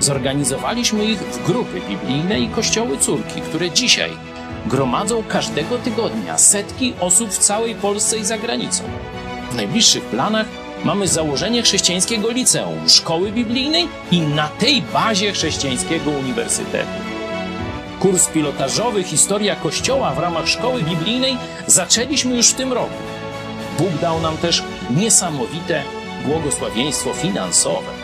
Zorganizowaliśmy ich w grupy biblijne i kościoły córki, które dzisiaj gromadzą każdego tygodnia setki osób w całej Polsce i za granicą. W najbliższych planach mamy założenie chrześcijańskiego liceum, szkoły biblijnej i na tej bazie chrześcijańskiego uniwersytetu. Kurs pilotażowy Historia Kościoła w ramach szkoły biblijnej zaczęliśmy już w tym roku. Bóg dał nam też niesamowite błogosławieństwo finansowe.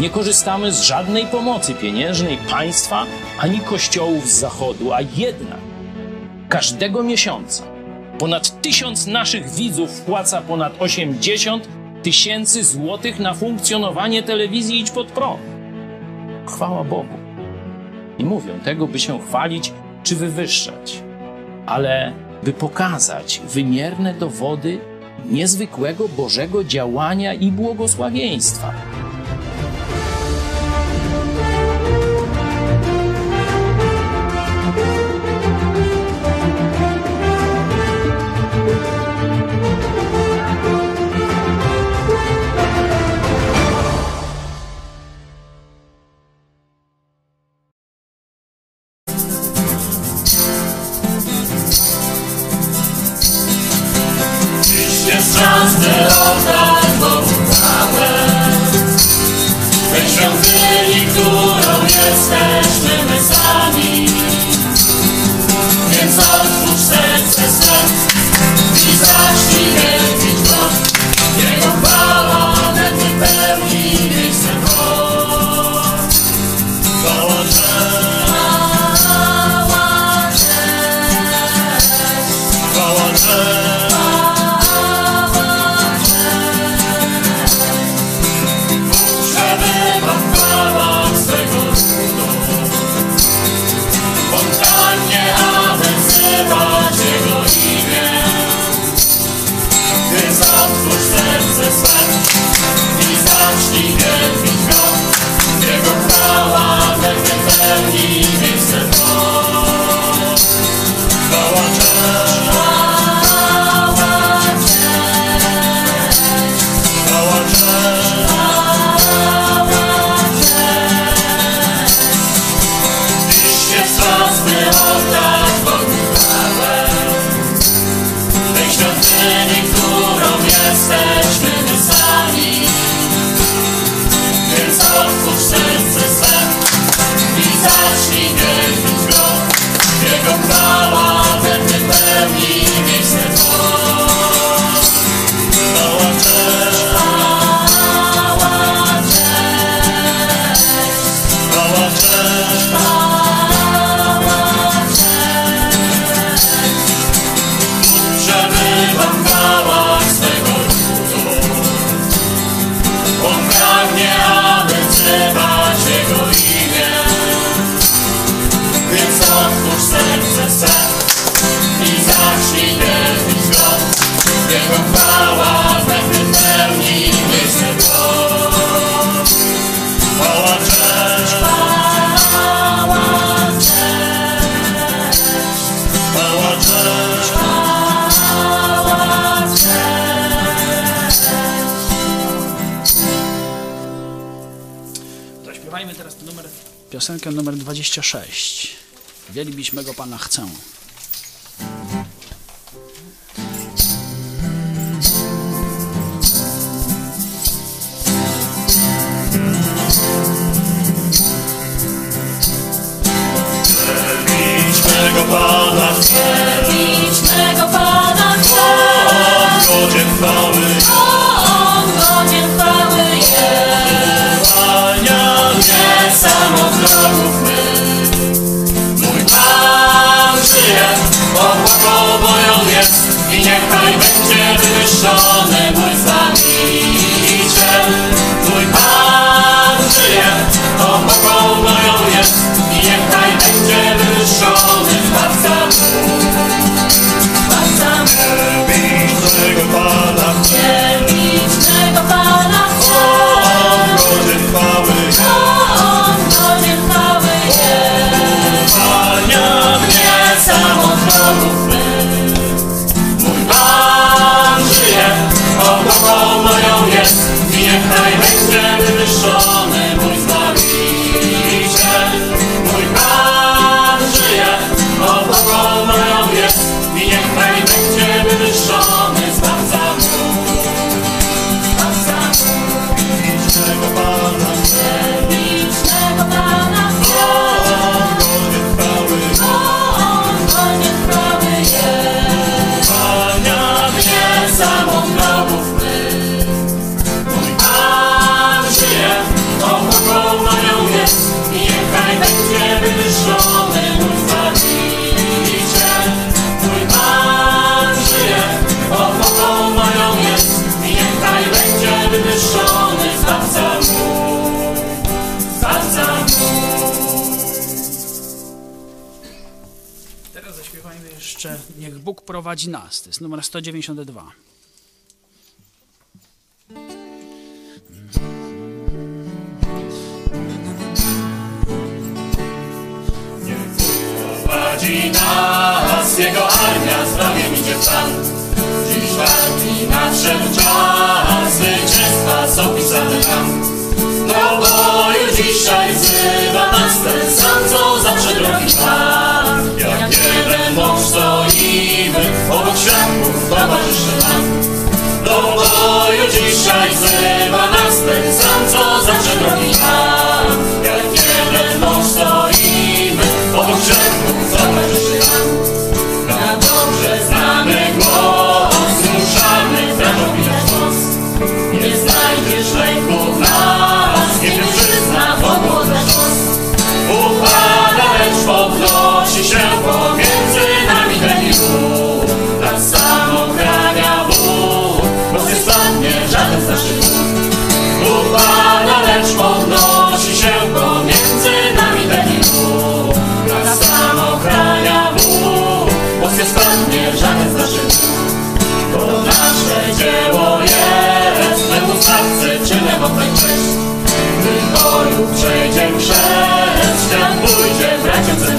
Nie korzystamy z żadnej pomocy pieniężnej państwa ani kościołów z zachodu, a jednak każdego miesiąca ponad tysiąc naszych widzów wpłaca ponad 80 tysięcy złotych na funkcjonowanie telewizji Idź Pod Prąd. Chwała Bogu. Nie mówię tego, by się chwalić czy wywyższać, ale by pokazać wymierne dowody niezwykłego Bożego działania i błogosławieństwa. Prowadzi nas. To jest numer 192. Prowadzi nas Jego armia, zbawień idzie w plan. Dziś walki nadszedł czas, zwycięstwa są pisane nam. Do boju dzisiaj wzywa nas ten sam, co zawsze drogi Pan. Jak jeden mąż światłów towarzyszy nam. Do boju dzisiaj wzywa nas ten temu starcy czynem oddaj cześć. Gdy boju przejdzie chrzest, świat pójdzie braciom ze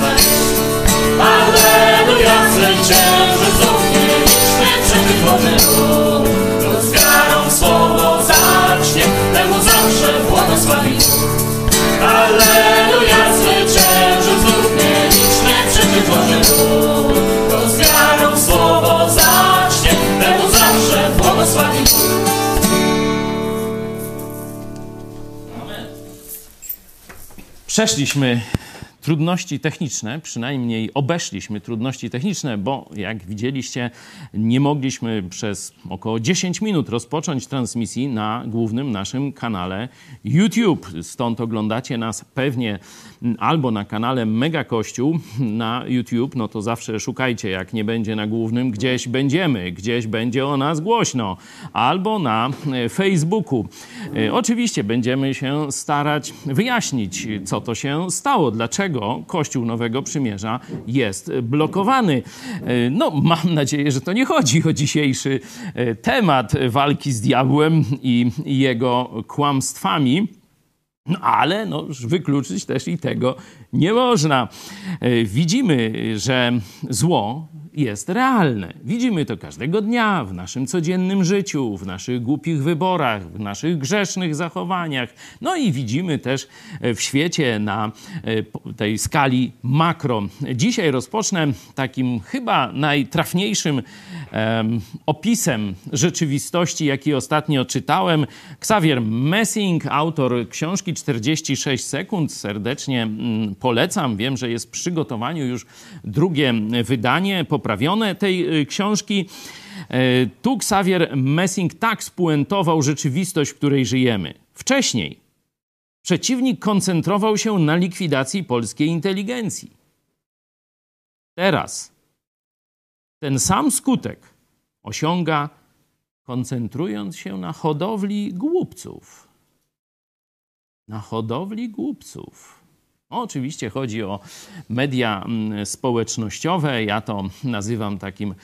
Alleluja, zwycięży znów nieliczny przeciw Boży lud. Kto z wiarą słowo zacznie, temu zawsze błogosławi Bóg. Alleluja, zwycięży znów nieliczny przeciw Boży lud. Kto z wiarą słowo zacznie, temu zawsze błogosławi Przeszliśmy trudności techniczne, przynajmniej obeszliśmy trudności techniczne, bo jak widzieliście, nie mogliśmy przez około 10 minut rozpocząć transmisji na głównym naszym kanale YouTube. Stąd oglądacie nas pewnie albo na kanale Mega Kościół na YouTube, no to zawsze szukajcie, jak nie będzie na głównym, gdzieś będziemy, gdzieś będzie o nas głośno, albo na e, Facebooku. E, Oczywiście będziemy się starać wyjaśnić, co to się stało, dlaczego Kościół Nowego Przymierza jest blokowany. E, No, mam nadzieję, że to nie chodzi o dzisiejszy e, temat walki z diabłem i jego kłamstwami. No, ale no, wykluczyć też i tego nie można. E, Widzimy, że zło jest realne. Widzimy to każdego dnia w naszym codziennym życiu, w naszych głupich wyborach, w naszych grzesznych zachowaniach. No i widzimy też w świecie na e, tej skali makro. Dzisiaj rozpocznę takim chyba najtrafniejszym um, opisem rzeczywistości, jaki ostatnio czytałem. Xavier Messing, autor książki 46 sekund, serdecznie mm, polecam. Wiem, że jest w przygotowaniu już drugie wydanie poprawione tej y, książki. E, tu Xavier Messing tak spuentował rzeczywistość, w której żyjemy. Wcześniej przeciwnik koncentrował się na likwidacji polskiej inteligencji. Teraz ten sam skutek osiąga koncentrując się na hodowli głupców. Na hodowli głupców. Oczywiście chodzi o media mm, społecznościowe. Ja to nazywam takim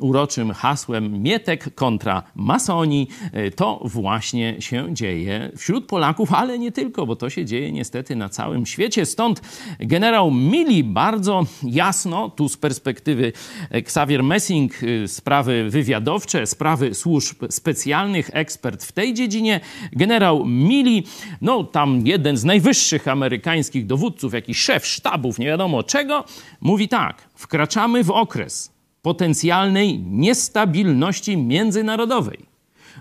uroczym hasłem Mietek kontra masoni. E, to właśnie się dzieje wśród Polaków, ale nie tylko, bo to się dzieje niestety na całym świecie. Stąd generał Mili bardzo jasno, tu z perspektywy Xavier Messing, y, sprawy wywiadowcze, sprawy służb specjalnych, ekspert w tej dziedzinie. Generał Mili, no tam jeden z najwyższych amerykańskich dowódców, jakiś szef sztabów, nie wiadomo czego, mówi tak: wkraczamy w okres potencjalnej niestabilności międzynarodowej.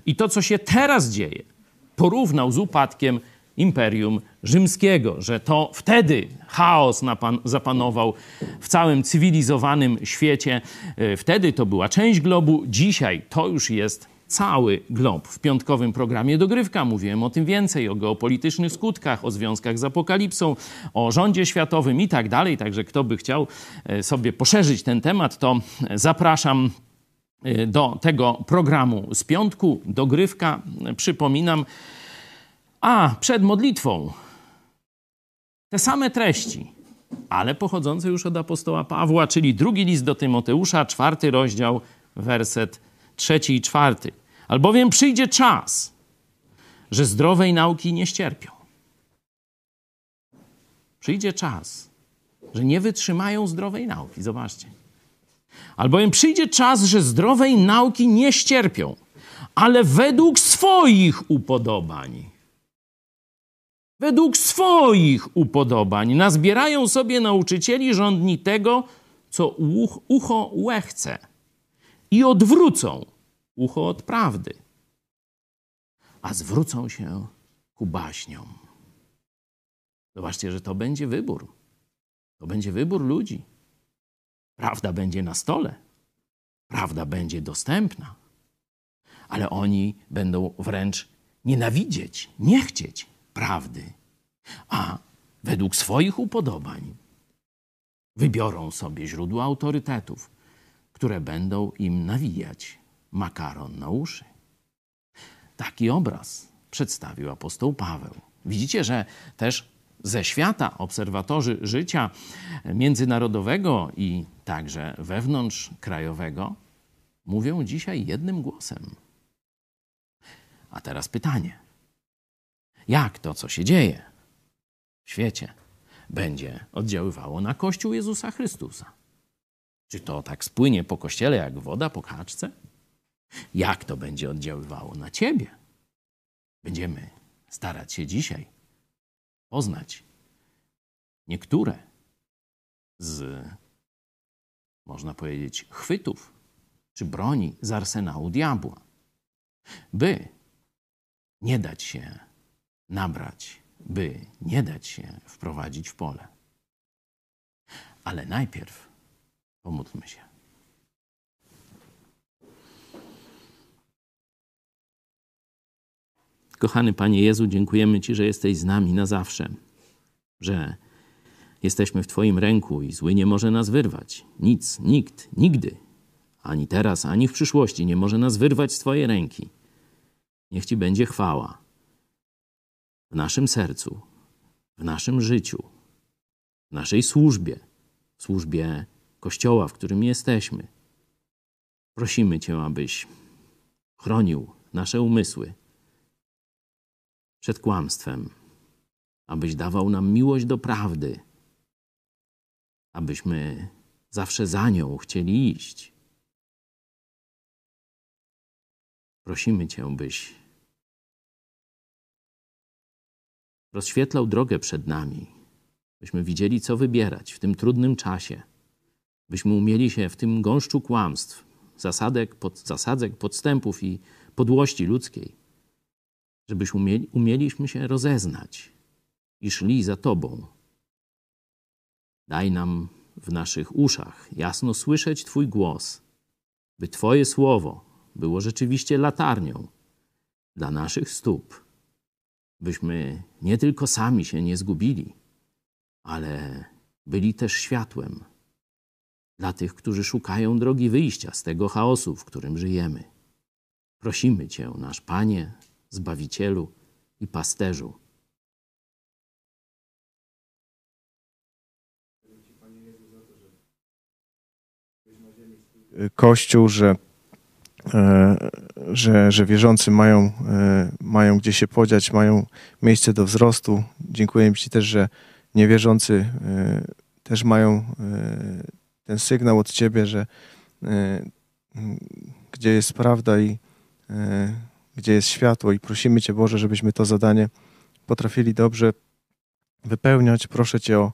I to, co się teraz dzieje, porównał z upadkiem Imperium Rzymskiego, że to wtedy chaos zapanował w całym cywilizowanym świecie. E, wtedy to była część globu, dzisiaj to już jest cały glob. W piątkowym programie Dogrywka mówiłem o tym więcej, o geopolitycznych skutkach, o związkach z apokalipsą, o rządzie światowym i tak dalej. Także kto by chciał e, sobie poszerzyć ten temat, to zapraszam e, do tego programu z piątku. Dogrywka, przypominam. A przed modlitwą te same treści, ale pochodzące już od apostoła Pawła, czyli drugi list do Tymoteusza, czwarty rozdział, werset trzeci i czwarty. Albowiem przyjdzie czas, że zdrowej nauki nie ścierpią. Przyjdzie czas, że nie wytrzymają zdrowej nauki. Zobaczcie. Albowiem przyjdzie czas, że zdrowej nauki nie ścierpią, ale według swoich upodobań. Według swoich upodobań nazbierają sobie nauczycieli rządni tego, co ucho łechce i odwrócą ucho od prawdy, a zwrócą się ku baśniom. Zobaczcie, że to będzie wybór. To będzie wybór ludzi. Prawda będzie na stole. Prawda będzie dostępna. Ale oni będą wręcz nienawidzieć, nie chcieć prawdy, a według swoich upodobań wybiorą sobie źródła autorytetów, które będą im nawijać makaron na uszy. Taki obraz przedstawił apostoł Paweł. Widzicie, że też ze świata obserwatorzy życia międzynarodowego i także wewnątrz krajowego mówią dzisiaj jednym głosem. A teraz pytanie: jak to, co się dzieje w świecie, będzie oddziaływało na Kościół Jezusa Chrystusa? Czy to tak spłynie po kościele jak woda po kaczce? Jak to będzie oddziaływało na ciebie? Będziemy starać się dzisiaj poznać niektóre z, można powiedzieć, chwytów czy broni z arsenału diabła, by nie dać się nabrać, by nie dać się wprowadzić w pole. Ale najpierw pomódlmy się. Kochany Panie Jezu, dziękujemy Ci, że jesteś z nami na zawsze, że jesteśmy w Twoim ręku i zły nie może nas wyrwać. Nic, nikt, nigdy, ani teraz, ani w przyszłości nie może nas wyrwać z Twojej ręki. Niech Ci będzie chwała w naszym sercu, w naszym życiu, w naszej służbie, w służbie Kościoła, w którym jesteśmy. Prosimy Cię, abyś chronił nasze umysły przed kłamstwem, abyś dawał nam miłość do prawdy, abyśmy zawsze za nią chcieli iść. Prosimy Cię, byś rozświetlał drogę przed nami, byśmy widzieli, co wybierać w tym trudnym czasie, byśmy umieli się w tym gąszczu kłamstw, zasadek, pod, zasadzek, podstępów i podłości ludzkiej, żebyśmy umieli, umieliśmy się rozeznać i szli za Tobą. Daj nam w naszych uszach jasno słyszeć Twój głos, by Twoje słowo było rzeczywiście latarnią dla naszych stóp, byśmy nie tylko sami się nie zgubili, ale byli też światłem dla tych, którzy szukają drogi wyjścia z tego chaosu, w którym żyjemy. Prosimy Cię, nasz Panie, Zbawicielu i Pasterzu. Kościół, że, e, że, że wierzący mają, e, mają gdzie się podziać, mają miejsce do wzrostu. Dziękuję Ci też, że niewierzący e, też mają ten sygnał od Ciebie, że gdzie jest prawda i gdzie jest światło i prosimy Cię Boże, żebyśmy to zadanie potrafili dobrze wypełniać. Proszę Cię o,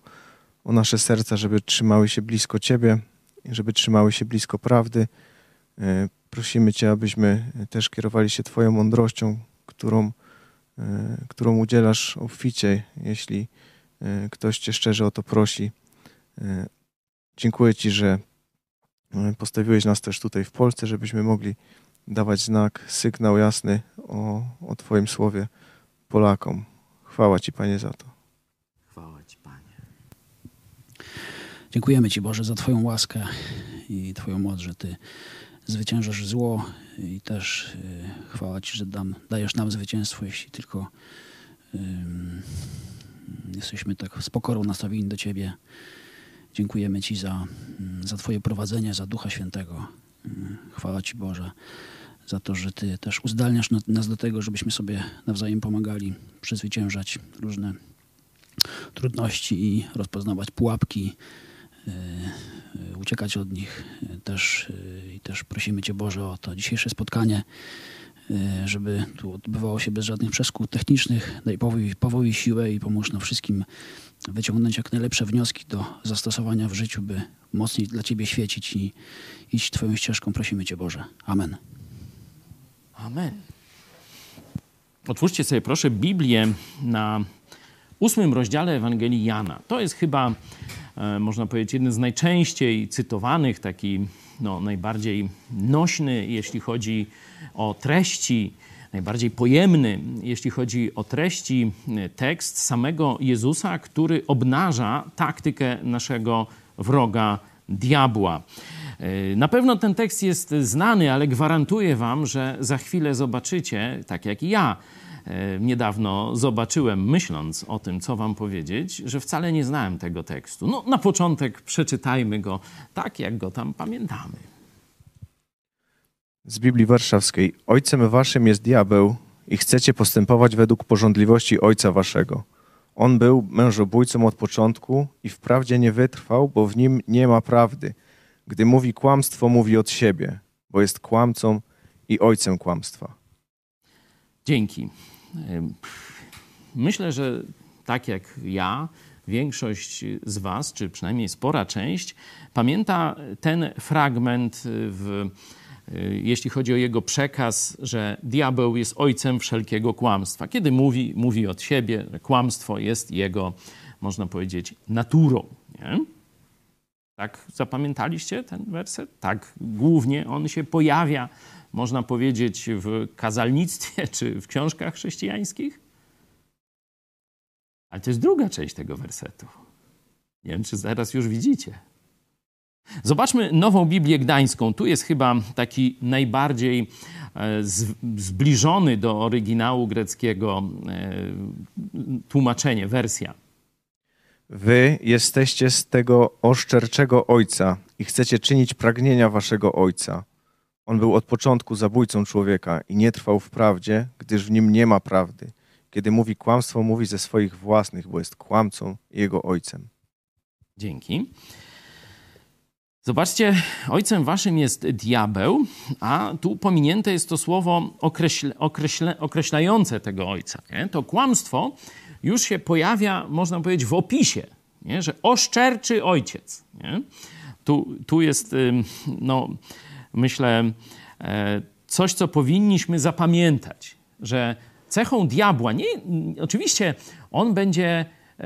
o nasze serca, żeby trzymały się blisko Ciebie, żeby trzymały się blisko prawdy. E, prosimy Cię, abyśmy też kierowali się Twoją mądrością, którą, e, którą udzielasz obficie, jeśli e, ktoś Cię szczerze o to prosi. Dziękuję Ci, że postawiłeś nas też tutaj w Polsce, żebyśmy mogli dawać znak, sygnał jasny o, o Twoim słowie Polakom. Chwała Ci, Panie, za to. Chwała Ci, Panie. Dziękujemy Ci, Boże, za Twoją łaskę i Twoją moc, że Ty zwyciężasz zło i też y, chwała Ci, że dam, dajesz nam zwycięstwo, jeśli tylko y, jesteśmy tak z pokorą nastawieni do Ciebie. Dziękujemy Ci za, za Twoje prowadzenie, za Ducha Świętego. Chwała Ci, Boże, za to, że Ty też uzdalniasz nas do tego, żebyśmy sobie nawzajem pomagali przezwyciężać różne trudności i rozpoznawać pułapki, y, y, uciekać od nich. Też, y, I też prosimy Cię, Boże, o to dzisiejsze spotkanie, żeby tu odbywało się bez żadnych przeszkód technicznych. Daj powołuj siłę i pomóż nam wszystkim wyciągnąć jak najlepsze wnioski do zastosowania w życiu, by mocniej dla Ciebie świecić i iść Twoją ścieżką. Prosimy Cię, Boże. Amen. Amen. Otwórzcie sobie proszę Biblię na ósmym rozdziale Ewangelii Jana. To jest chyba, e, można powiedzieć, jeden z najczęściej cytowanych, taki no, najbardziej nośny, jeśli chodzi o treści, najbardziej pojemny, jeśli chodzi o treści, e, tekst samego Jezusa, który obnaża taktykę naszego wroga diabła. E, na pewno ten tekst jest znany, ale gwarantuję Wam, że za chwilę zobaczycie, tak jak i ja e, niedawno zobaczyłem, myśląc o tym, co Wam powiedzieć, że wcale nie znałem tego tekstu. No, na początek przeczytajmy go tak, jak go tam pamiętamy. Z Biblii Warszawskiej. Ojcem Waszym jest diabeł i chcecie postępować według porządliwości Ojca Waszego. On był mężobójcą od początku i wprawdzie nie wytrwał, bo w nim nie ma prawdy – gdy mówi kłamstwo, mówi od siebie, bo jest kłamcą i ojcem kłamstwa. Dzięki. Myślę, że tak jak ja, większość z Was, czy przynajmniej spora część, pamięta ten fragment, w, jeśli chodzi o jego przekaz, że diabeł jest ojcem wszelkiego kłamstwa. Kiedy mówi, mówi od siebie, że kłamstwo jest jego, można powiedzieć, naturą. Nie? Tak zapamiętaliście ten werset? Tak, głównie on się pojawia, można powiedzieć, w kazalnictwie czy w książkach chrześcijańskich. Ale to jest druga część tego wersetu. Nie wiem, czy zaraz już widzicie. Zobaczmy nową Biblię Gdańską. Tu jest chyba taki najbardziej e, zbliżony do oryginału greckiego e, tłumaczenie, wersja. Wy jesteście z tego oszczerczego ojca i chcecie czynić pragnienia waszego ojca. On był od początku zabójcą człowieka i nie trwał w prawdzie, gdyż w nim nie ma prawdy. Kiedy mówi kłamstwo, mówi ze swoich własnych, bo jest kłamcą i jego ojcem. Dzięki. Zobaczcie, ojcem waszym jest diabeł, a tu pominięte jest to słowo określe, określe, określające tego ojca. Nie? To kłamstwo już się pojawia, można powiedzieć, w opisie, nie? że oszczerczy ojciec. Nie? Tu, tu jest, no, myślę, e, coś, co powinniśmy zapamiętać, że cechą diabła, nie, oczywiście on będzie e,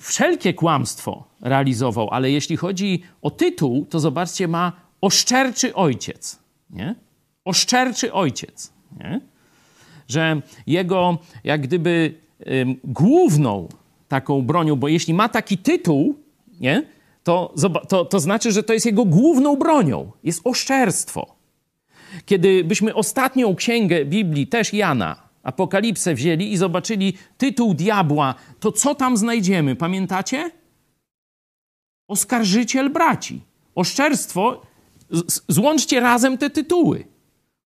wszelkie kłamstwo realizował, ale jeśli chodzi o tytuł, to zobaczcie, ma oszczerczy ojciec. Nie? Oszczerczy ojciec. Nie? Że jego, jak gdyby, główną taką bronią, bo jeśli ma taki tytuł, nie? To, to, to znaczy, że to jest jego główną bronią. Jest oszczerstwo. Kiedy byśmy ostatnią księgę Biblii, też Jana, Apokalipsę wzięli i zobaczyli tytuł diabła, to co tam znajdziemy? Pamiętacie? Oskarżyciel braci. Oszczerstwo, złączcie razem te tytuły.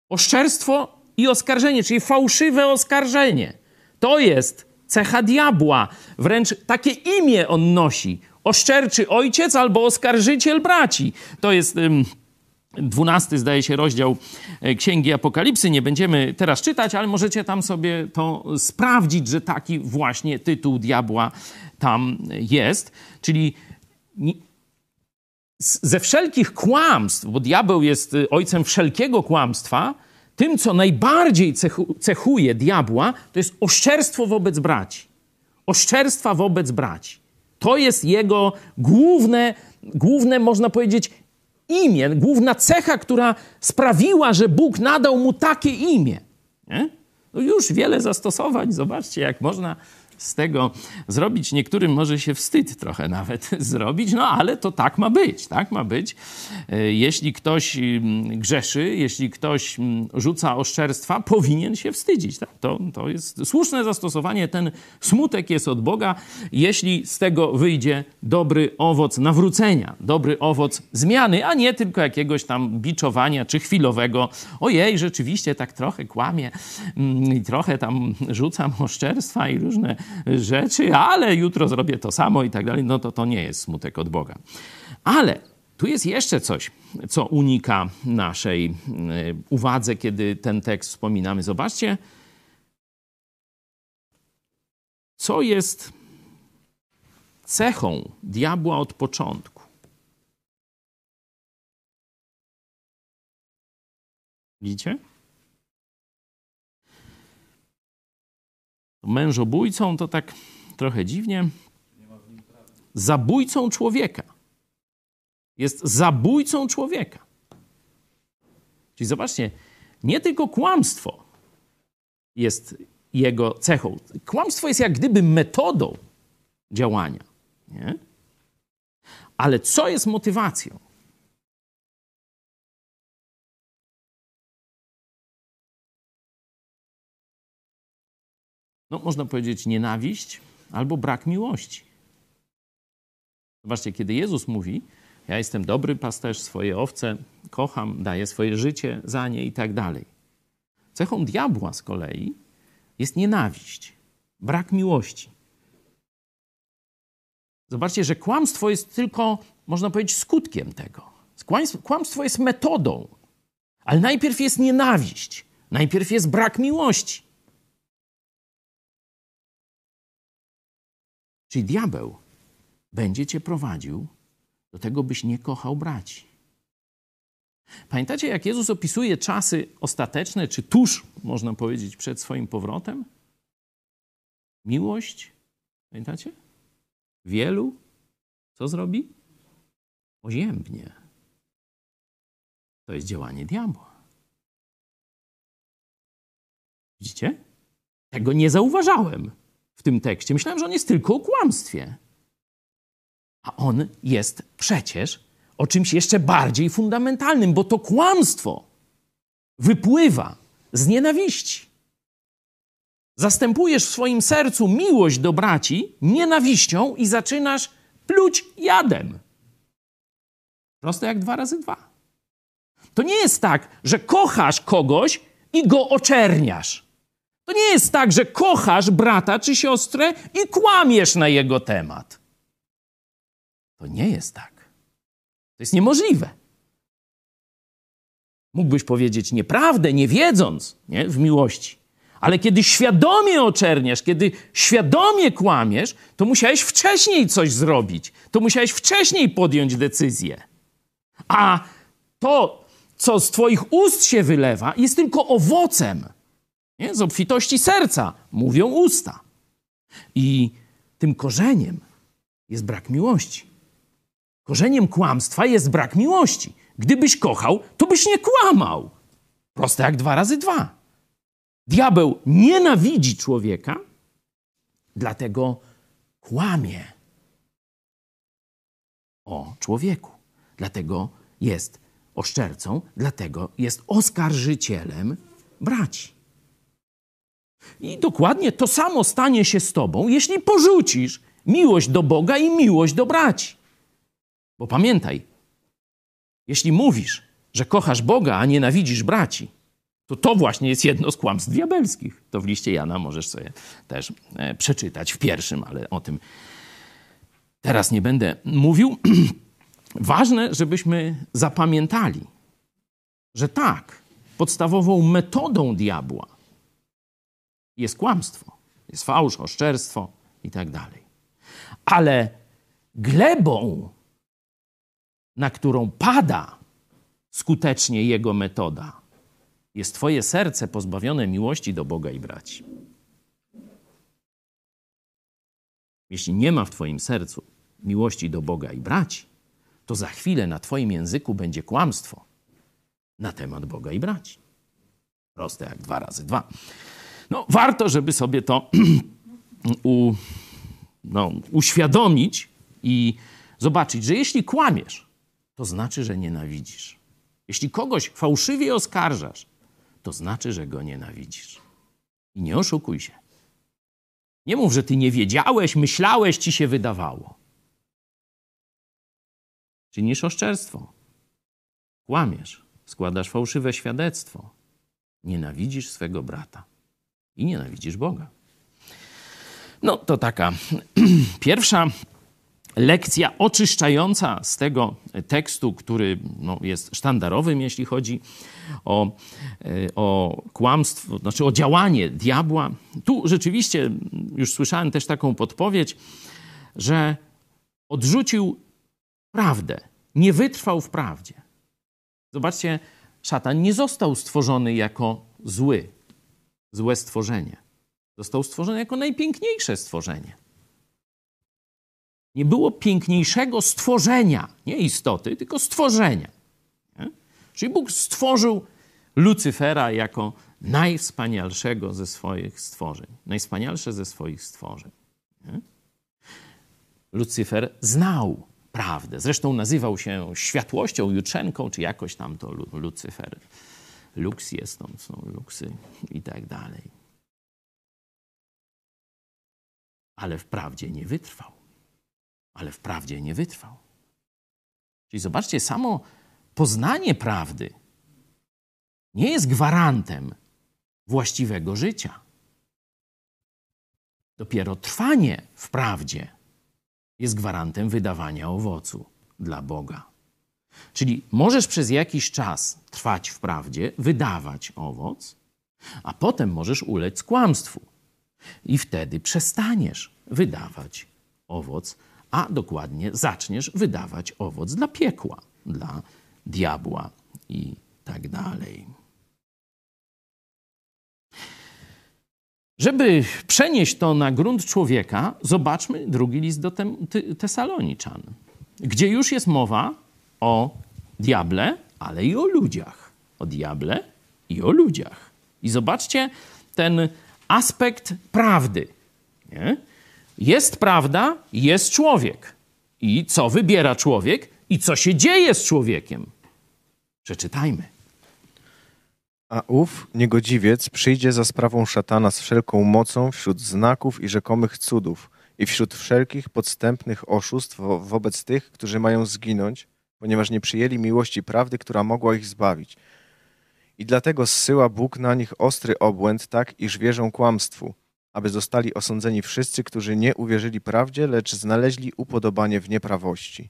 Oszczerstwo i oskarżenie, czyli fałszywe oskarżenie. To jest cecha diabła. Wręcz takie imię on nosi. Oszczerczy ojciec albo oskarżyciel braci. To jest... Ym, 12 zdaje się rozdział e, Księgi Apokalipsy. Nie będziemy teraz czytać, ale możecie tam sobie to sprawdzić, że taki właśnie tytuł diabła tam jest. Czyli ze wszelkich kłamstw, bo diabeł jest y, ojcem wszelkiego kłamstwa, tym, co najbardziej cechu, cechuje diabła, to jest oszczerstwo wobec braci. Oszczerstwa wobec braci. To jest jego główne, główne, można powiedzieć, imię, główna cecha, która sprawiła, że Bóg nadał mu takie imię. Nie? No już wiele zastosowań. Zobaczcie, jak można z tego zrobić. Niektórym może się wstyd trochę nawet zrobić, no ale to tak ma być, tak ma być. E, Jeśli ktoś mm, grzeszy, jeśli ktoś mm, rzuca oszczerstwa, powinien się wstydzić. Tak? To, to jest słuszne zastosowanie. Ten smutek jest od Boga, jeśli z tego wyjdzie dobry owoc nawrócenia, dobry owoc zmiany, a nie tylko jakiegoś tam biczowania czy chwilowego. Ojej, rzeczywiście tak trochę kłamie mm, i trochę tam rzucam oszczerstwa i różne rzeczy, ale jutro zrobię to samo i tak dalej. No to to nie jest smutek od Boga. Ale tu jest jeszcze coś, co unika naszej y, uwadze, kiedy ten tekst wspominamy. Zobaczcie, co jest cechą diabła od początku. Widzicie? Mężobójcą to tak trochę dziwnie. Zabójcą człowieka. Jest zabójcą człowieka. Czyli zobaczcie, nie tylko kłamstwo jest jego cechą. Kłamstwo jest jak gdyby metodą działania. Nie? Ale co jest motywacją? No, można powiedzieć nienawiść albo brak miłości. Zobaczcie, kiedy Jezus mówi, ja jestem dobry pasterz, swoje owce kocham, daję swoje życie za nie i tak dalej. Cechą diabła z kolei jest nienawiść, brak miłości. Zobaczcie, że kłamstwo jest tylko, można powiedzieć, skutkiem tego. Kłamstwo- jest metodą, ale najpierw jest nienawiść, najpierw jest brak miłości. Czyli diabeł będzie cię prowadził do tego, byś nie kochał braci. Pamiętacie, jak Jezus opisuje czasy ostateczne, czy tuż, można powiedzieć, przed swoim powrotem? Miłość, pamiętacie? Wielu, co zrobi? Oziębnie. To jest działanie diabła. Widzicie? Tego nie zauważałem w tym tekście. Myślałem, że on jest tylko o kłamstwie. A on jest przecież o czymś jeszcze bardziej fundamentalnym, bo to kłamstwo wypływa z nienawiści. Zastępujesz w swoim sercu miłość do braci nienawiścią i zaczynasz pluć jadem. Proste jak dwa razy dwa. To nie jest tak, że kochasz kogoś i go oczerniasz. To nie jest tak, że kochasz brata czy siostrę i kłamiesz na jego temat. To nie jest tak. To jest niemożliwe. Mógłbyś powiedzieć nieprawdę, nie wiedząc nie? w miłości. Ale kiedy świadomie oczerniasz, kiedy świadomie kłamiesz, to musiałeś wcześniej coś zrobić. To musiałeś wcześniej podjąć decyzję. A to, co z Twoich ust się wylewa, jest tylko owocem. Nie? Z obfitości serca mówią usta. I tym korzeniem jest brak miłości. Korzeniem kłamstwa jest brak miłości. Gdybyś kochał, to byś nie kłamał. Proste jak dwa razy dwa. Diabeł nienawidzi człowieka, dlatego kłamie o człowieku. Dlatego jest oszczercą, dlatego jest oskarżycielem braci. I dokładnie to samo stanie się z tobą, jeśli porzucisz miłość do Boga i miłość do braci. Bo pamiętaj, jeśli mówisz, że kochasz Boga, a nienawidzisz braci, to to właśnie jest jedno z kłamstw diabelskich. To w liście Jana możesz sobie też e, przeczytać w pierwszym, ale o tym teraz nie będę mówił. Ważne, żebyśmy zapamiętali, że tak, podstawową metodą diabła jest kłamstwo, jest fałsz, oszczerstwo i tak dalej. Ale glebą, na którą pada skutecznie jego metoda, jest Twoje serce pozbawione miłości do Boga i braci. Jeśli nie ma w Twoim sercu miłości do Boga i braci, to za chwilę na Twoim języku będzie kłamstwo na temat Boga i braci. Proste jak dwa razy dwa. No, warto, żeby sobie to u, no, uświadomić i zobaczyć, że jeśli kłamiesz, to znaczy, że nienawidzisz. Jeśli kogoś fałszywie oskarżasz, to znaczy, że go nienawidzisz. I nie oszukuj się. Nie mów, że ty nie wiedziałeś, myślałeś, ci się wydawało. Czynisz oszczerstwo. Kłamiesz, składasz fałszywe świadectwo. Nienawidzisz swego brata i nienawidzisz Boga. No to taka pierwsza lekcja oczyszczająca z tego tekstu, który no, jest sztandarowym, jeśli chodzi o, o kłamstwo, znaczy o działanie diabła. Tu rzeczywiście już słyszałem też taką podpowiedź, że odrzucił prawdę, nie wytrwał w prawdzie. Zobaczcie, szatan nie został stworzony jako zły, złe stworzenie. Został stworzony jako najpiękniejsze stworzenie. Nie było piękniejszego stworzenia, nie istoty, tylko stworzenia. Nie? Czyli Bóg stworzył Lucyfera jako najwspanialszego ze swoich stworzeń. Najwspanialsze ze swoich stworzeń. Nie? Lucyfer znał prawdę. Zresztą nazywał się światłością, jutrzenką, czy jakoś tam to Lucyfer. Lux jest, tam są luksy i tak dalej. Ale wprawdzie nie wytrwał. Ale wprawdzie nie wytrwał. Czyli zobaczcie, samo poznanie prawdy nie jest gwarantem właściwego życia. Dopiero trwanie w prawdzie jest gwarantem wydawania owocu dla Boga. Czyli możesz przez jakiś czas trwać w prawdzie, wydawać owoc, a potem możesz ulec kłamstwu. I wtedy przestaniesz wydawać owoc, a dokładnie zaczniesz wydawać owoc dla piekła, dla diabła i tak dalej. Żeby przenieść to na grunt człowieka, zobaczmy drugi list do Tesaloniczan, gdzie już jest mowa o diable, ale i o ludziach. O diable i o ludziach. I zobaczcie ten aspekt prawdy. Nie? Jest prawda, jest człowiek. I co wybiera człowiek i co się dzieje z człowiekiem? Przeczytajmy. A ów niegodziwiec przyjdzie za sprawą szatana z wszelką mocą wśród znaków i rzekomych cudów i wśród wszelkich podstępnych oszustw wo wobec tych, którzy mają zginąć, ponieważ nie przyjęli miłości prawdy, która mogła ich zbawić. I dlatego zsyła Bóg na nich ostry obłęd, tak iż wierzą kłamstwu, aby zostali osądzeni wszyscy, którzy nie uwierzyli prawdzie, lecz znaleźli upodobanie w nieprawości.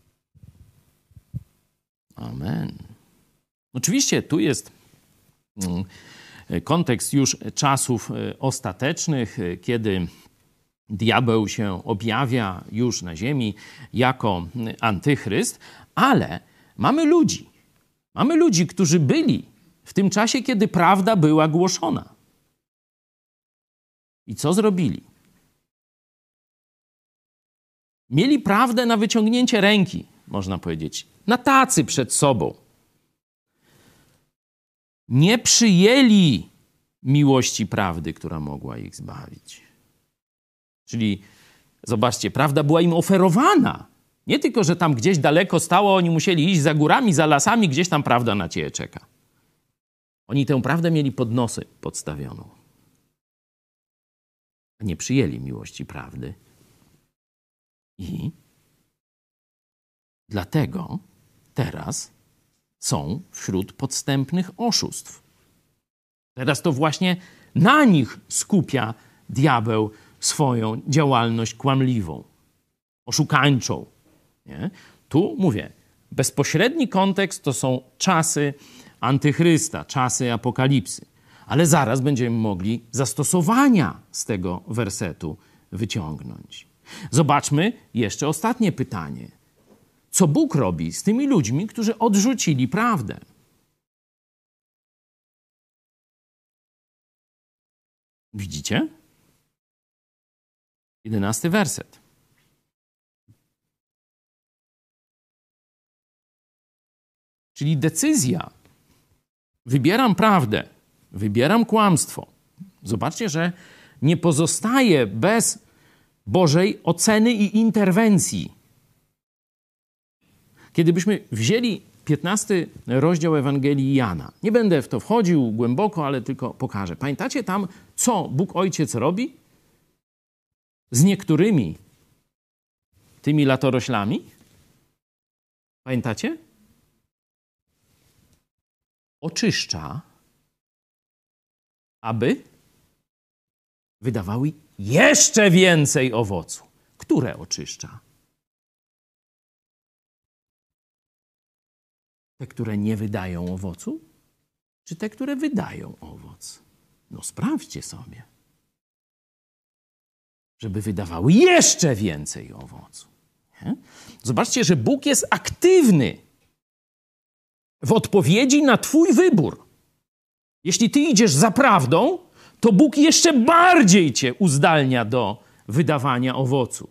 Amen. Oczywiście tu jest mm, kontekst już czasów e, ostatecznych, e, kiedy diabeł się objawia już na ziemi jako antychryst, ale mamy ludzi. Mamy ludzi, którzy byli w tym czasie, kiedy prawda była głoszona. I co zrobili? Mieli prawdę na wyciągnięcie ręki, można powiedzieć, na tacy przed sobą. Nie przyjęli miłości prawdy, która mogła ich zbawić. Czyli zobaczcie, prawda była im oferowana. Nie tylko, że tam gdzieś daleko stało, oni musieli iść za górami, za lasami, gdzieś tam prawda na ciebie czeka. Oni tę prawdę mieli pod nosy podstawioną. Nie przyjęli miłości prawdy. I dlatego teraz są wśród podstępnych oszustw. Teraz to właśnie na nich skupia diabeł swoją działalność kłamliwą, oszukańczą. Nie? Tu mówię, bezpośredni kontekst to są czasy antychrysta, czasy apokalipsy. Ale zaraz będziemy mogli zastosowania z tego wersetu wyciągnąć. Zobaczmy jeszcze ostatnie pytanie. Co Bóg robi z tymi ludźmi, którzy odrzucili prawdę? Widzicie? Jedenasty werset. Czyli decyzja. Wybieram prawdę, wybieram kłamstwo. Zobaczcie, że nie pozostaje bez Bożej oceny i interwencji. Kiedybyśmy wzięli 15 rozdział Ewangelii Jana, nie będę w to wchodził głęboko, ale tylko pokażę. Pamiętacie tam, co Bóg Ojciec robi z niektórymi tymi latoroślami? Pamiętacie? Oczyszcza, aby wydawały jeszcze więcej owocu. Które oczyszcza? Te, które nie wydają owocu, czy te, które wydają owoc? No sprawdźcie sobie. Żeby wydawały jeszcze więcej owocu. Nie? Zobaczcie, że Bóg jest aktywny w odpowiedzi na Twój wybór. Jeśli Ty idziesz za prawdą, to Bóg jeszcze bardziej Cię uzdalnia do wydawania owocu.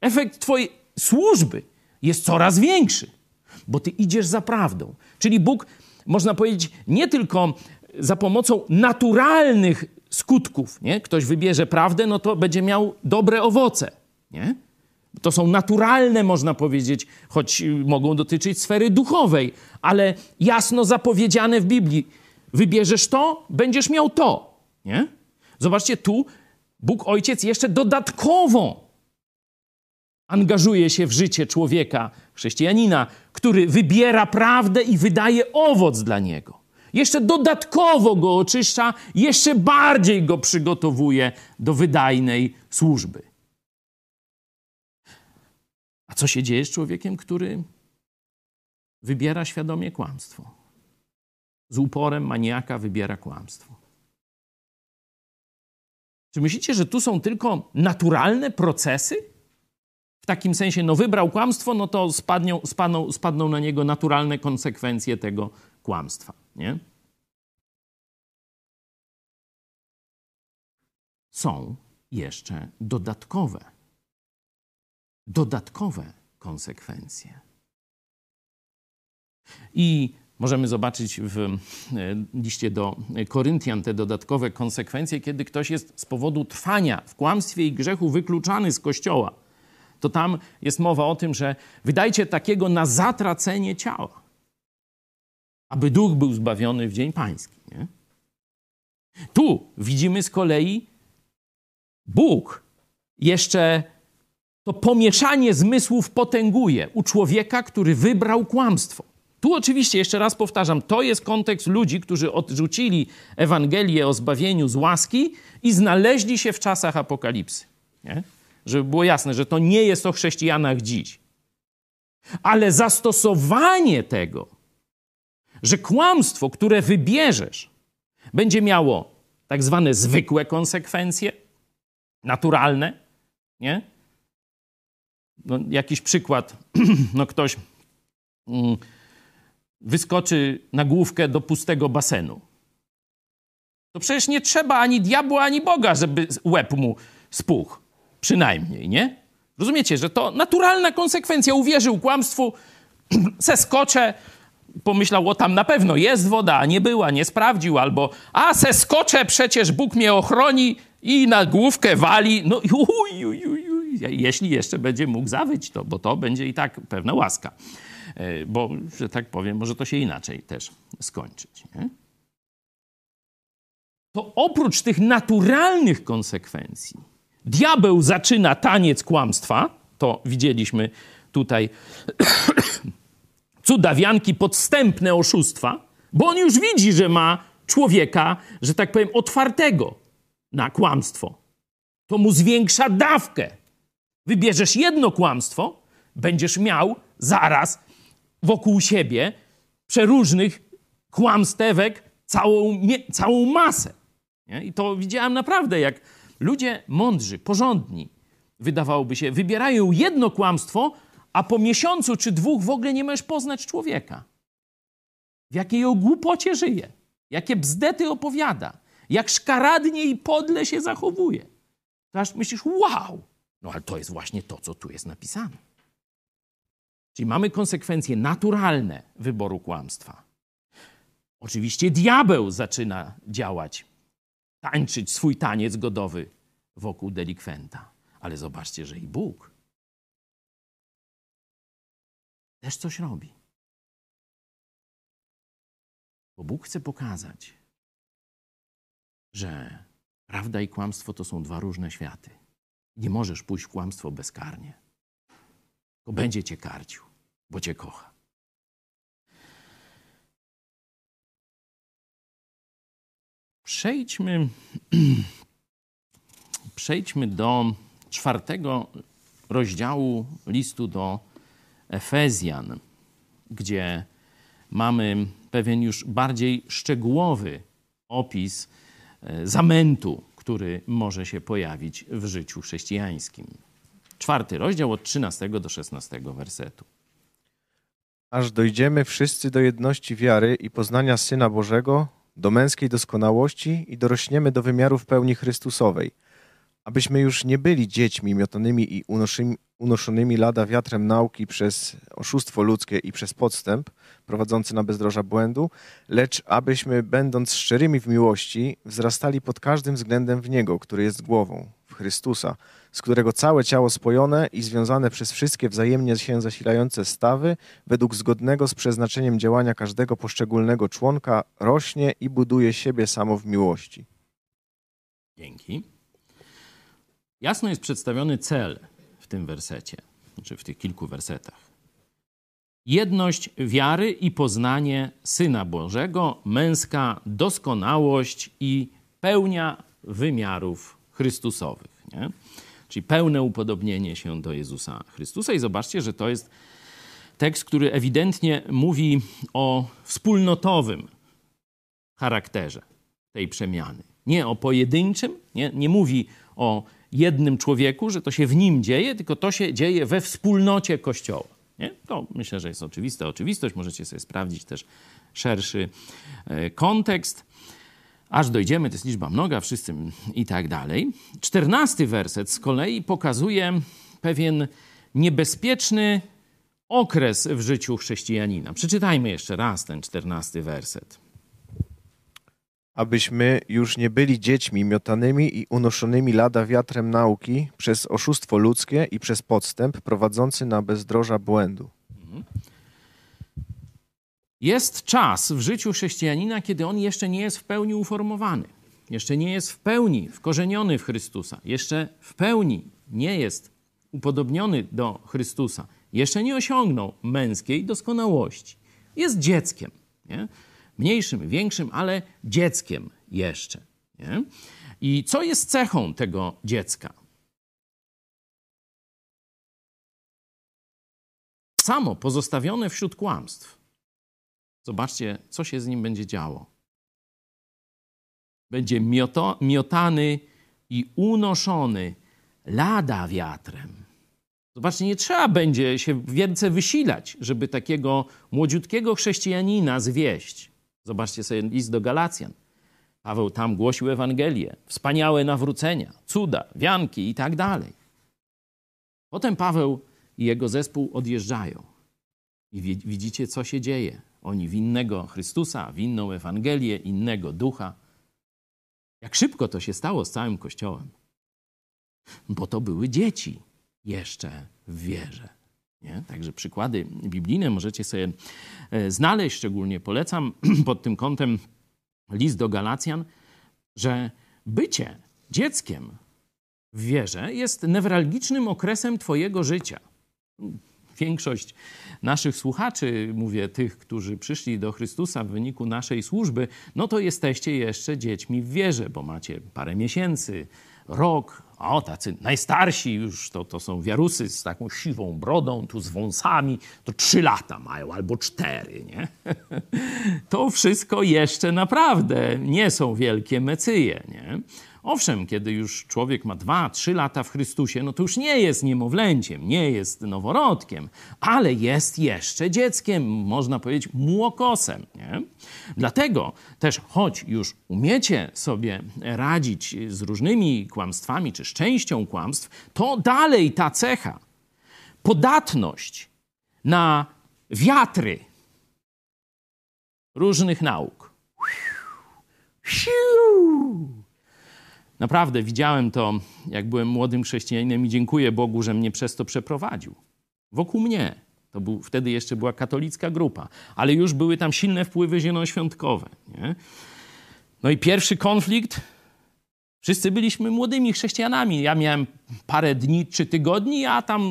Efekt Twojej służby jest coraz większy bo ty idziesz za prawdą. Czyli Bóg, można powiedzieć, nie tylko za pomocą naturalnych skutków, nie? Ktoś wybierze prawdę, no to będzie miał dobre owoce, nie? To są naturalne, można powiedzieć, choć mogą dotyczyć sfery duchowej, ale jasno zapowiedziane w Biblii. Wybierzesz to, będziesz miał to, nie? Zobaczcie, tu Bóg Ojciec jeszcze dodatkowo angażuje się w życie człowieka, chrześcijanina, który wybiera prawdę i wydaje owoc dla niego. Jeszcze dodatkowo go oczyszcza, jeszcze bardziej go przygotowuje do wydajnej służby. A co się dzieje z człowiekiem, który wybiera świadomie kłamstwo? Z uporem maniaka wybiera kłamstwo. Czy myślicie, że tu są tylko naturalne procesy? W takim sensie, no wybrał kłamstwo, no to spadną, spadną, spadną na niego naturalne konsekwencje tego kłamstwa, nie? Są jeszcze dodatkowe, dodatkowe konsekwencje. I możemy zobaczyć w e, liście do Koryntian te dodatkowe konsekwencje, kiedy ktoś jest z powodu trwania w kłamstwie i grzechu wykluczany z kościoła to tam jest mowa o tym, że wydajcie takiego na zatracenie ciała, aby duch był zbawiony w dzień pański. Nie? Tu widzimy z kolei Bóg jeszcze to pomieszanie zmysłów potęguje u człowieka, który wybrał kłamstwo. Tu oczywiście, jeszcze raz powtarzam, to jest kontekst ludzi, którzy odrzucili Ewangelię o zbawieniu z łaski i znaleźli się w czasach apokalipsy. Nie? żeby było jasne, że to nie jest o chrześcijanach dziś. Ale zastosowanie tego że kłamstwo, które wybierzesz, będzie miało tak zwane zwykłe konsekwencje, naturalne, nie? No, jakiś przykład, no ktoś mm, wyskoczy na główkę do pustego basenu. To przecież nie trzeba ani diabła, ani Boga, żeby łeb mu spuchł. Przynajmniej, nie? Rozumiecie, że to naturalna konsekwencja. Uwierzył kłamstwu, se skoczę, pomyślał, o tam na pewno jest woda, a nie była, nie sprawdził, albo a se skoczę, przecież Bóg mnie ochroni i na główkę wali. No uj, uj, uj. Jeśli jeszcze będzie mógł zawyć to, bo to będzie i tak pewna łaska. E, Bo, że tak powiem, może to się inaczej też skończyć. Nie? To oprócz tych naturalnych konsekwencji, diabeł zaczyna taniec kłamstwa, to widzieliśmy tutaj cudawianki, podstępne oszustwa, bo on już widzi, że ma człowieka, że tak powiem, otwartego na kłamstwo. To mu zwiększa dawkę. Wybierzesz jedno kłamstwo, będziesz miał zaraz wokół siebie przeróżnych kłamstewek całą, całą masę. Nie? I to widziałem naprawdę, jak ludzie mądrzy, porządni, wydawałoby się, wybierają jedno kłamstwo, a po miesiącu czy dwóch w ogóle nie możesz poznać człowieka. W jakiej o głupocie żyje, jakie bzdety opowiada, jak szkaradnie i podle się zachowuje. To aż myślisz, wow, no ale to jest właśnie to, co tu jest napisane. Czyli mamy konsekwencje naturalne wyboru kłamstwa. Oczywiście diabeł zaczyna działać, tańczyć swój taniec godowy wokół delikwenta. Ale zobaczcie, że i Bóg też coś robi. Bo Bóg chce pokazać, że prawda i kłamstwo to są dwa różne światy. Nie możesz pójść w kłamstwo bezkarnie. To będzie cię karcił, bo cię kocha. Przejdźmy, przejdźmy do czwartego rozdziału listu do Efezjan, gdzie mamy pewien już bardziej szczegółowy opis e, zamętu, który może się pojawić w życiu chrześcijańskim. Czwarty rozdział od 13 do 16 wersetu. aż dojdziemy wszyscy do jedności wiary i poznania Syna Bożego, do męskiej doskonałości i dorośniemy do wymiarów pełni Chrystusowej, abyśmy już nie byli dziećmi miotanymi i unoszymi, unoszonymi lada wiatrem nauki przez oszustwo ludzkie i przez podstęp prowadzący na bezdroża błędu, lecz abyśmy, będąc szczerymi w miłości, wzrastali pod każdym względem w Niego, który jest głową, w Chrystusa, z którego całe ciało spojone i związane przez wszystkie wzajemnie się zasilające stawy, według zgodnego z przeznaczeniem działania każdego poszczególnego członka, rośnie i buduje siebie samo w miłości. Dzięki. Jasno jest przedstawiony cel w tym wersecie, czy w tych kilku wersetach. Jedność wiary i poznanie Syna Bożego, męska doskonałość i pełnia wymiarów Chrystusowych. Nie? Czyli pełne upodobnienie się do Jezusa Chrystusa. I zobaczcie, że to jest tekst, który ewidentnie mówi o wspólnotowym charakterze tej przemiany. Nie o pojedynczym, nie, nie mówi o jednym człowieku, że to się w nim dzieje, tylko to się dzieje we wspólnocie Kościoła. Nie? To myślę, że jest oczywista oczywistość. Możecie sobie sprawdzić też szerszy e, kontekst. Aż dojdziemy, to jest liczba mnoga, wszyscy i tak dalej. Czternasty werset z kolei pokazuje pewien niebezpieczny okres w życiu chrześcijanina. Przeczytajmy jeszcze raz ten czternasty werset. Abyśmy już nie byli dziećmi miotanymi i unoszonymi lada wiatrem nauki przez oszustwo ludzkie i przez podstęp prowadzący na bezdroża błędu. Jest czas w życiu chrześcijanina, kiedy on jeszcze nie jest w pełni uformowany, jeszcze nie jest w pełni wkorzeniony w Chrystusa, jeszcze w pełni nie jest upodobniony do Chrystusa, jeszcze nie osiągnął męskiej doskonałości. Jest dzieckiem, nie? Mniejszym, większym, ale dzieckiem jeszcze. Nie? I co jest cechą tego dziecka? Samo pozostawione wśród kłamstw. Zobaczcie, co się z nim będzie działo. Będzie mioto, miotany i unoszony lada wiatrem. Zobaczcie, nie trzeba będzie się więcej wysilać, żeby takiego młodziutkiego chrześcijanina zwieść. Zobaczcie sobie list do Galacjan. Paweł tam głosił Ewangelię, wspaniałe nawrócenia, cuda, wianki i tak dalej. Potem Paweł i jego zespół odjeżdżają. I widzicie, co się dzieje. Oni w innego Chrystusa, w inną Ewangelię, innego ducha. Jak szybko to się stało z całym Kościołem. Bo to były dzieci jeszcze w wierze. Nie? Także przykłady biblijne możecie sobie e, znaleźć, szczególnie polecam pod tym kątem list do Galacjan, że bycie dzieckiem w wierze jest newralgicznym okresem Twojego życia. Większość naszych słuchaczy, mówię tych, którzy przyszli do Chrystusa w wyniku naszej służby, no to jesteście jeszcze dziećmi w wierze, bo macie parę miesięcy, rok, o tacy najstarsi już to, to są wiarusy z taką siwą brodą, tu z wąsami, to trzy lata mają albo cztery, nie? To wszystko jeszcze naprawdę nie są wielkie mecyje, nie? Owszem, kiedy już człowiek ma dwa, trzy lata w Chrystusie, no to już nie jest niemowlęciem, nie jest noworodkiem, ale jest jeszcze dzieckiem, można powiedzieć młokosem. Nie? Dlatego też, choć już umiecie sobie radzić z różnymi kłamstwami czy z częścią kłamstw, to dalej ta cecha, podatność na wiatry różnych nauk. Naprawdę widziałem to, jak byłem młodym chrześcijaninem i dziękuję Bogu, że mnie przez to przeprowadził. Wokół mnie. To był, wtedy jeszcze była katolicka grupa, ale już były tam silne wpływy zielonoświątkowe. Nie? No i pierwszy konflikt Wszyscy byliśmy młodymi chrześcijanami. Ja miałem parę dni czy tygodni, a tam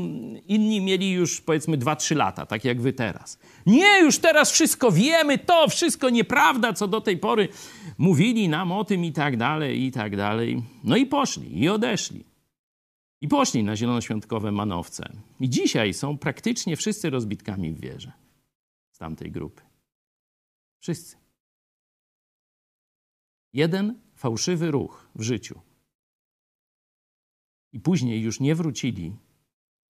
inni mieli już powiedzmy 2-3 lata, tak jak wy teraz. Nie, już teraz wszystko wiemy, to wszystko nieprawda, co do tej pory mówili nam o tym i tak dalej, i tak dalej. No i poszli, i odeszli. I poszli na zielonoświątkowe manowce. I dzisiaj są praktycznie wszyscy rozbitkami w wierze z tamtej grupy. Wszyscy. Jeden fałszywy ruch w życiu. I później już nie wrócili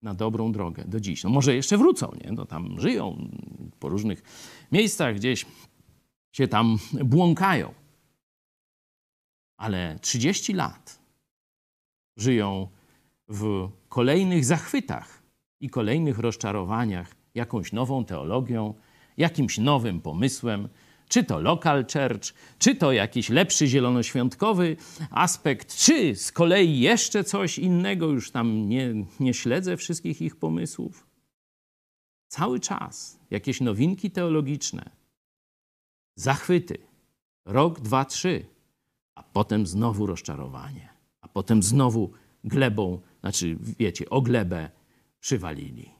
na dobrą drogę do dziś. No może jeszcze wrócą, nie? No tam żyją po różnych miejscach, gdzieś się tam błąkają. Ale 30 lat żyją w kolejnych zachwytach i kolejnych rozczarowaniach jakąś nową teologią, jakimś nowym pomysłem, czy to local church, czy to jakiś lepszy zielonoświątkowy aspekt, czy z kolei jeszcze coś innego, już tam nie, nie śledzę wszystkich ich pomysłów. Cały czas jakieś nowinki teologiczne, zachwyty, rok, dwa, trzy, a potem znowu rozczarowanie, a potem znowu glebą, znaczy wiecie, o glebę przywalili.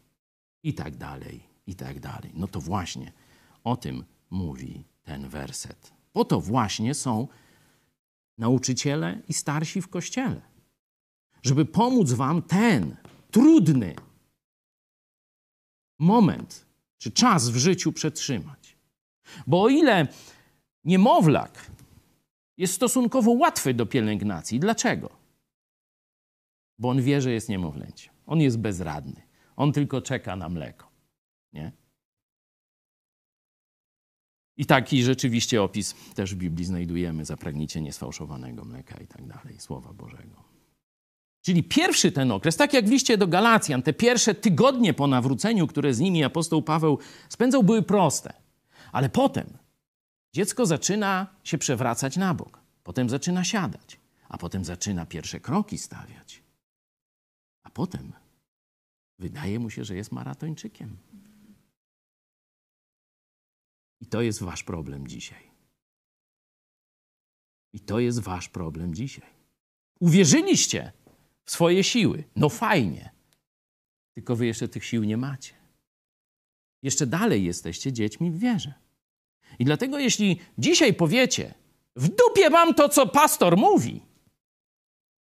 I tak dalej, i tak dalej. No to właśnie o tym mówi ten werset. Po to właśnie są nauczyciele i starsi w kościele, żeby pomóc wam ten trudny moment czy czas w życiu przetrzymać. Bo o ile niemowlak jest stosunkowo łatwy do pielęgnacji, dlaczego? Bo on wie, że jest niemowlęciem. On jest bezradny. On tylko czeka na mleko. Nie? I taki rzeczywiście opis też w Biblii znajdujemy. Zapragnijcie niesfałszowanego mleka i tak dalej, Słowa Bożego. Czyli pierwszy ten okres, tak jak w liście do Galacjan, te pierwsze tygodnie po nawróceniu, które z nimi apostoł Paweł spędzał, były proste. Ale potem dziecko zaczyna się przewracać na bok, potem zaczyna siadać, a potem zaczyna pierwsze kroki stawiać. A potem wydaje mu się, że jest maratończykiem. I to jest wasz problem dzisiaj. I to jest wasz problem dzisiaj. Uwierzyliście w swoje siły. No fajnie. Tylko wy jeszcze tych sił nie macie. Jeszcze dalej jesteście dziećmi w wierze. I dlatego, jeśli dzisiaj powiecie, w dupie mam to, co pastor mówi,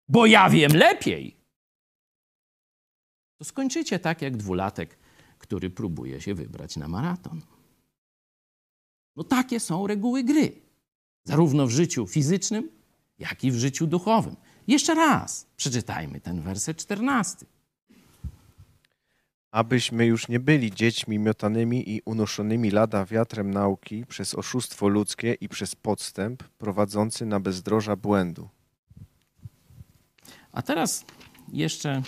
bo ja wiem lepiej, to skończycie tak jak dwulatek, który próbuje się wybrać na maraton. No takie są reguły gry. Zarówno w życiu fizycznym, jak i w życiu duchowym. Jeszcze raz przeczytajmy ten werset 14. Abyśmy już nie byli dziećmi miotanymi i unoszonymi lada wiatrem nauki przez oszustwo ludzkie i przez podstęp prowadzący na bezdroża błędu. A teraz jeszcze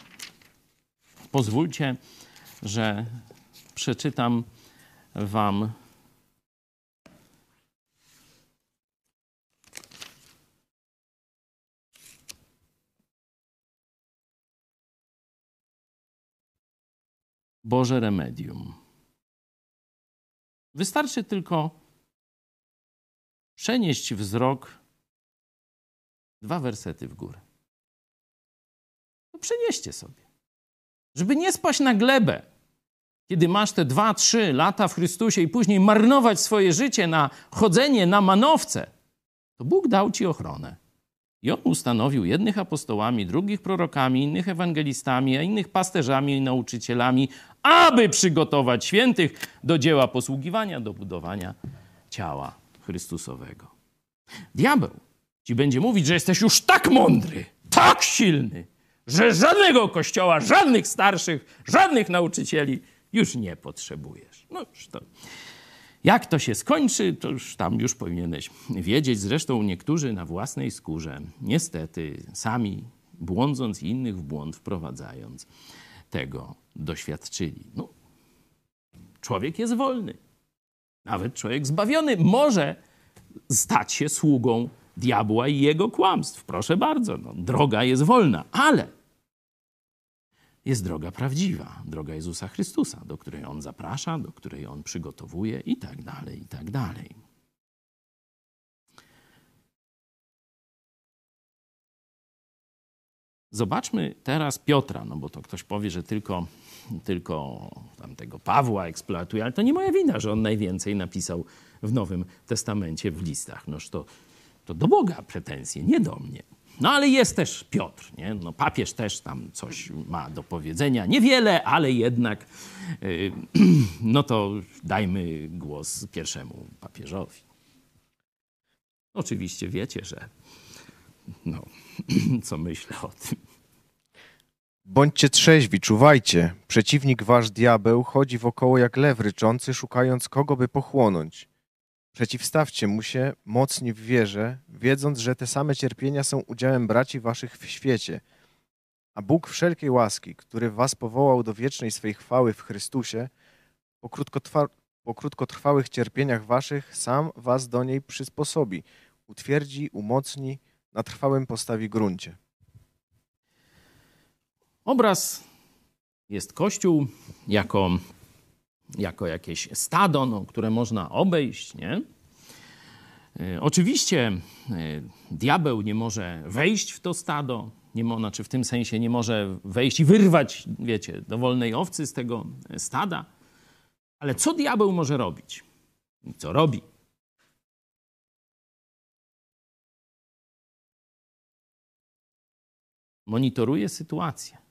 pozwólcie, że przeczytam Wam Boże remedium. Wystarczy tylko przenieść wzrok dwa wersety w górę. To przenieście sobie. Żeby nie spaść na glebę, kiedy masz te dwa, trzy lata w Chrystusie i później marnować swoje życie na chodzenie na manowce, to Bóg dał ci ochronę. I on ustanowił jednych apostołami, drugich prorokami, innych ewangelistami, a innych pasterzami i nauczycielami, aby przygotować świętych do dzieła posługiwania, do budowania ciała Chrystusowego. Diabeł ci będzie mówić, że jesteś już tak mądry, tak silny, że żadnego kościoła, żadnych starszych, żadnych nauczycieli już nie potrzebujesz. No już to. Jak to się skończy, to już tam już powinieneś wiedzieć. Zresztą niektórzy na własnej skórze, niestety, sami błądząc innych w błąd wprowadzając, tego doświadczyli. No, człowiek jest wolny. Nawet człowiek zbawiony może stać się sługą diabła i jego kłamstw. Proszę bardzo, no, droga jest wolna, ale jest droga prawdziwa, droga Jezusa Chrystusa, do której On zaprasza, do której On przygotowuje i tak dalej, i tak dalej. Zobaczmy teraz Piotra, no bo to ktoś powie, że tylko, tylko tamtego Pawła eksploatuje, ale to nie moja wina, że on najwięcej napisał w Nowym Testamencie w listach. Noż to, to do Boga pretensje, nie do mnie. No ale jest też Piotr, nie? No, papież też tam coś ma do powiedzenia. Niewiele, ale jednak yy, no to dajmy głos pierwszemu papieżowi. Oczywiście wiecie, że no, co myślę o tym. Bądźcie trzeźwi, czuwajcie. Przeciwnik wasz diabeł chodzi wokoło jak lew ryczący, szukając kogo by pochłonąć. Przeciwstawcie mu się mocni w wierze, wiedząc, że te same cierpienia są udziałem braci waszych w świecie. A Bóg wszelkiej łaski, który was powołał do wiecznej swej chwały w Chrystusie, po, krótkotrwa- po krótkotrwałych cierpieniach waszych sam was do niej przysposobi, utwierdzi, umocni, na trwałym postawi gruncie. Obraz jest Kościół jako, jako jakieś stado, no, które można obejść, nie? E, Oczywiście e, diabeł nie może wejść w to stado, nie mo, znaczy w tym sensie nie może wejść i wyrwać, wiecie, dowolnej owcy z tego stada. Ale co diabeł może robić? Co robi? Monitoruje sytuację.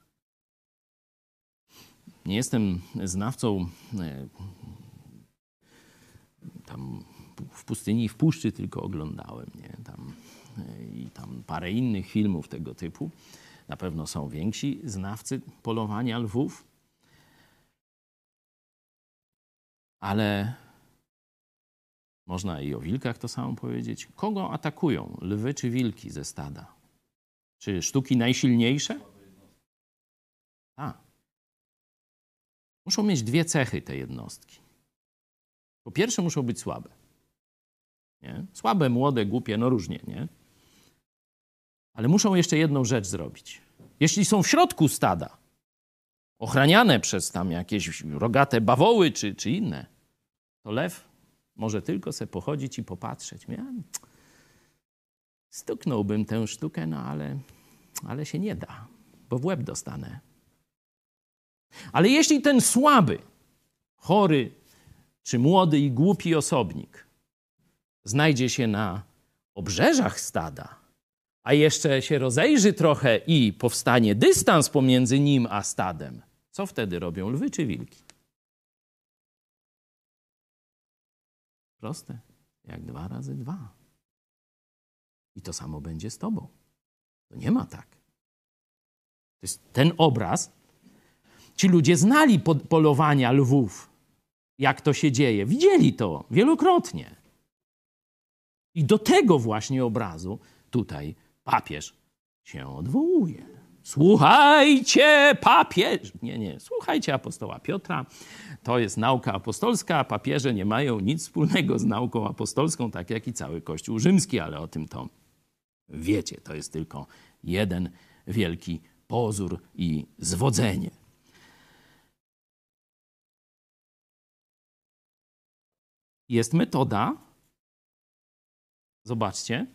Nie jestem znawcą e, tam w pustyni i w puszczy, tylko oglądałem. Nie? Tam, e, I tam parę innych filmów tego typu. Na pewno są więksi znawcy polowania lwów. Ale można i o wilkach to samo powiedzieć. Kogo atakują lwy czy wilki ze stada? Czy sztuki najsilniejsze? Tak. Muszą mieć dwie cechy te jednostki. Po pierwsze, muszą być słabe. Nie? Słabe, młode, głupie, no różnie, nie? Ale muszą jeszcze jedną rzecz zrobić. Jeśli są w środku stada, ochraniane przez tam jakieś rogate bawoły czy, czy inne, to lew może tylko se pochodzić i popatrzeć. Ja stuknąłbym tę sztukę, no ale, ale się nie da, bo w łeb dostanę. Ale jeśli ten słaby, chory, czy młody i głupi osobnik znajdzie się na obrzeżach stada, a jeszcze się rozejrzy trochę i powstanie dystans pomiędzy nim a stadem, co wtedy robią lwy czy wilki? Proste, jak dwa razy dwa. I to samo będzie z tobą. To nie ma tak. To jest ten obraz. Ci ludzie znali polowania lwów, jak to się dzieje. Widzieli to wielokrotnie. I do tego właśnie obrazu tutaj papież się odwołuje. Słuchajcie, papież. Nie, nie, słuchajcie apostoła Piotra. To jest nauka apostolska, a papieże nie mają nic wspólnego z nauką apostolską, tak jak i cały Kościół rzymski, ale o tym to wiecie. To jest tylko jeden wielki pozór i zwodzenie. Jest metoda, zobaczcie,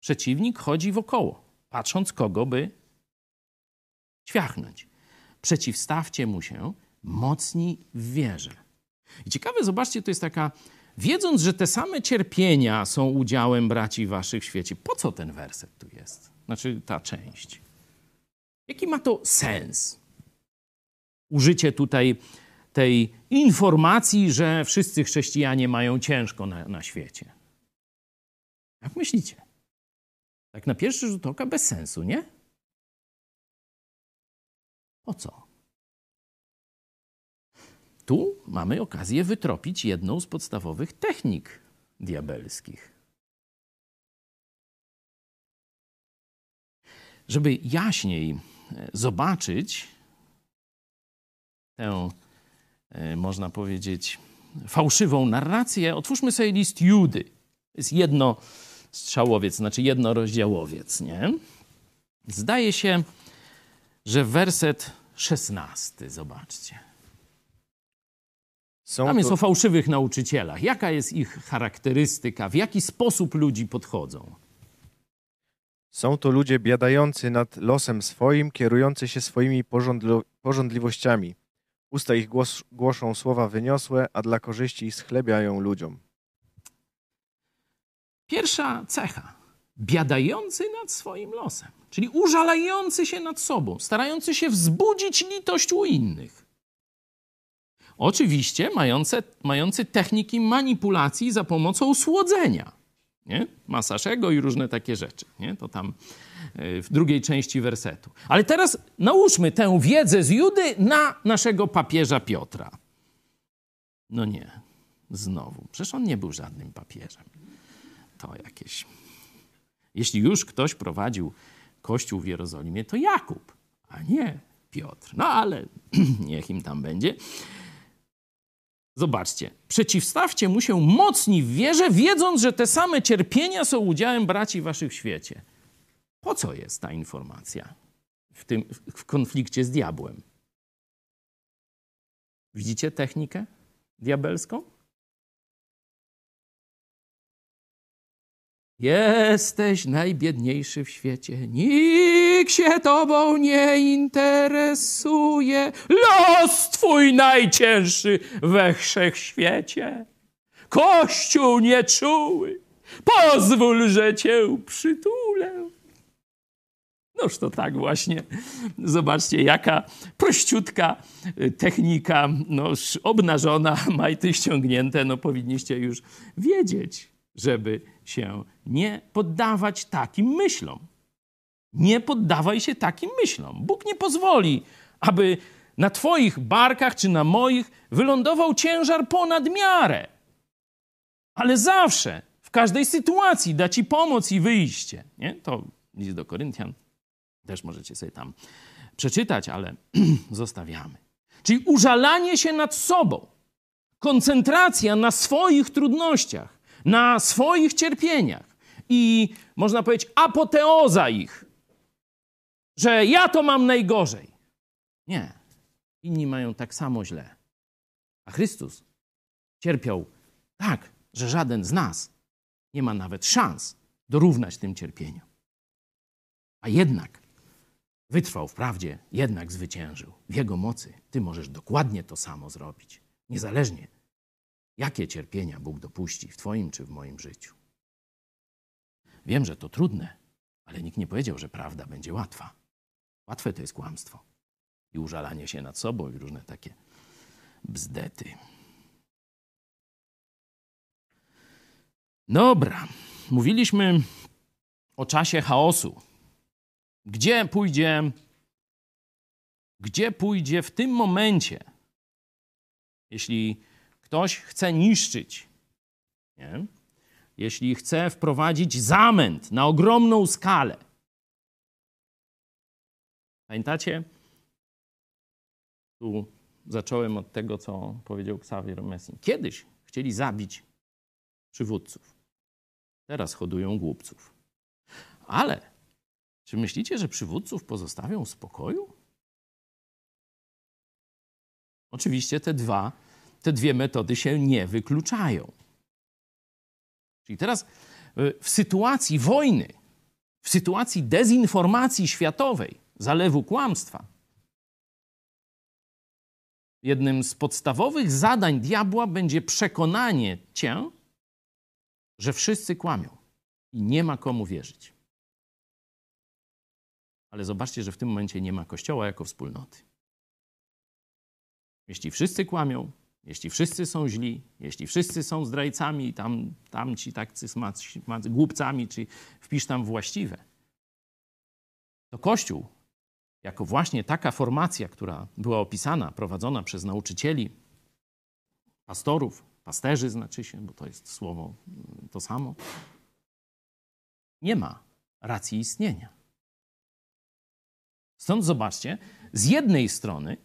przeciwnik chodzi wokoło, patrząc kogo by ćwiachnąć. Przeciwstawcie mu się mocni w wierze. I ciekawe, zobaczcie, to jest taka, wiedząc, że te same cierpienia są udziałem braci waszych w świecie, po co ten werset tu jest? Znaczy ta część. Jaki ma to sens? Użycie tutaj tej informacji, że wszyscy chrześcijanie mają ciężko na, na świecie. Jak myślicie? Tak na pierwszy rzut oka bez sensu, nie? Po co? Tu mamy okazję wytropić jedną z podstawowych technik diabelskich. Żeby jaśniej e, zobaczyć tę, można powiedzieć, fałszywą narrację, otwórzmy sobie list Judy. Jest jedno strzałowiec, znaczy jednorozdziałowiec, nie? Zdaje się, że werset szesnasty, zobaczcie. Są Tam jest to, o fałszywych nauczycielach. Jaka jest ich charakterystyka? W jaki sposób ludzi podchodzą? są to ludzie biadający nad losem swoim, kierujący się swoimi porządlo, porządliwościami. Usta ich głos, głoszą słowa wyniosłe, a dla korzyści schlebiają ludziom. Pierwsza cecha. Biadający nad swoim losem, czyli użalający się nad sobą, starający się wzbudzić litość u innych. Oczywiście mające, mający techniki manipulacji za pomocą słodzenia. Nie? Masaż ego i różne takie rzeczy. Nie? To tam y, w drugiej części wersetu. Ale teraz nałóżmy tę wiedzę z Judy na naszego papieża Piotra. No nie, znowu. Przecież on nie był żadnym papieżem. To jakieś. Jeśli już ktoś prowadził kościół w Jerozolimie, to Jakub, a nie Piotr. No ale niech im tam będzie. Zobaczcie, przeciwstawcie mu się mocni w wierze, wiedząc, że te same cierpienia są udziałem braci waszych w świecie. Po co jest ta informacja w tym w konflikcie z diabłem? Widzicie technikę diabelską? Jesteś najbiedniejszy w świecie. Nikt się tobą nie interesuje. Los twój najcięższy we wszechświecie. Kościół nieczuły. Pozwól, że cię przytulę. Noż to tak właśnie. Zobaczcie, jaka prościutka y, technika, noż obnażona, majty ściągnięte, no powinniście już wiedzieć, żeby się nie poddawać takim myślom. Nie poddawaj się takim myślom. Bóg nie pozwoli, aby na Twoich barkach czy na moich wylądował ciężar ponad miarę. Ale zawsze, w każdej sytuacji da Ci pomoc i wyjście. Nie? To list do Koryntian. Też możecie sobie tam przeczytać, ale zostawiamy. Czyli użalanie się nad sobą, koncentracja na swoich trudnościach, na swoich cierpieniach i można powiedzieć apoteoza ich, że ja to mam najgorzej. Nie. Inni mają tak samo źle. A Chrystus cierpiał tak, że żaden z nas nie ma nawet szans dorównać tym cierpieniom. A jednak wytrwał w prawdzie, jednak zwyciężył. W Jego mocy ty możesz dokładnie to samo zrobić. Niezależnie, jakie cierpienia Bóg dopuści w Twoim czy w moim życiu. Wiem, że to trudne, ale nikt nie powiedział, że prawda będzie łatwa. Łatwe to jest kłamstwo i użalanie się nad sobą i różne takie bzdety. Dobra, mówiliśmy o czasie chaosu. Gdzie pójdzie, gdzie pójdzie w tym momencie, jeśli ktoś chce niszczyć, nie? jeśli chce wprowadzić zamęt na ogromną skalę. Pamiętacie? Tu zacząłem od tego, co powiedział Xavier Messin. Kiedyś chcieli zabić przywódców. Teraz hodują głupców. Ale czy myślicie, że przywódców pozostawią w spokoju? Oczywiście te dwa, te dwie metody się nie wykluczają. Czyli teraz y, w sytuacji wojny, w sytuacji dezinformacji światowej, zalewu kłamstwa, jednym z podstawowych zadań diabła będzie przekonanie cię, że wszyscy kłamią i nie ma komu wierzyć. Ale zobaczcie, że w tym momencie nie ma Kościoła jako wspólnoty. Jeśli wszyscy kłamią, jeśli wszyscy są źli, jeśli wszyscy są zdrajcami, tam, tam ci tacy smac, smac, głupcami, czy wpisz tam właściwe, to Kościół, jako właśnie taka formacja, która była opisana, prowadzona przez nauczycieli, pastorów, pasterzy znaczy się, bo to jest słowo mm, to samo, nie ma racji istnienia. Stąd zobaczcie, z jednej strony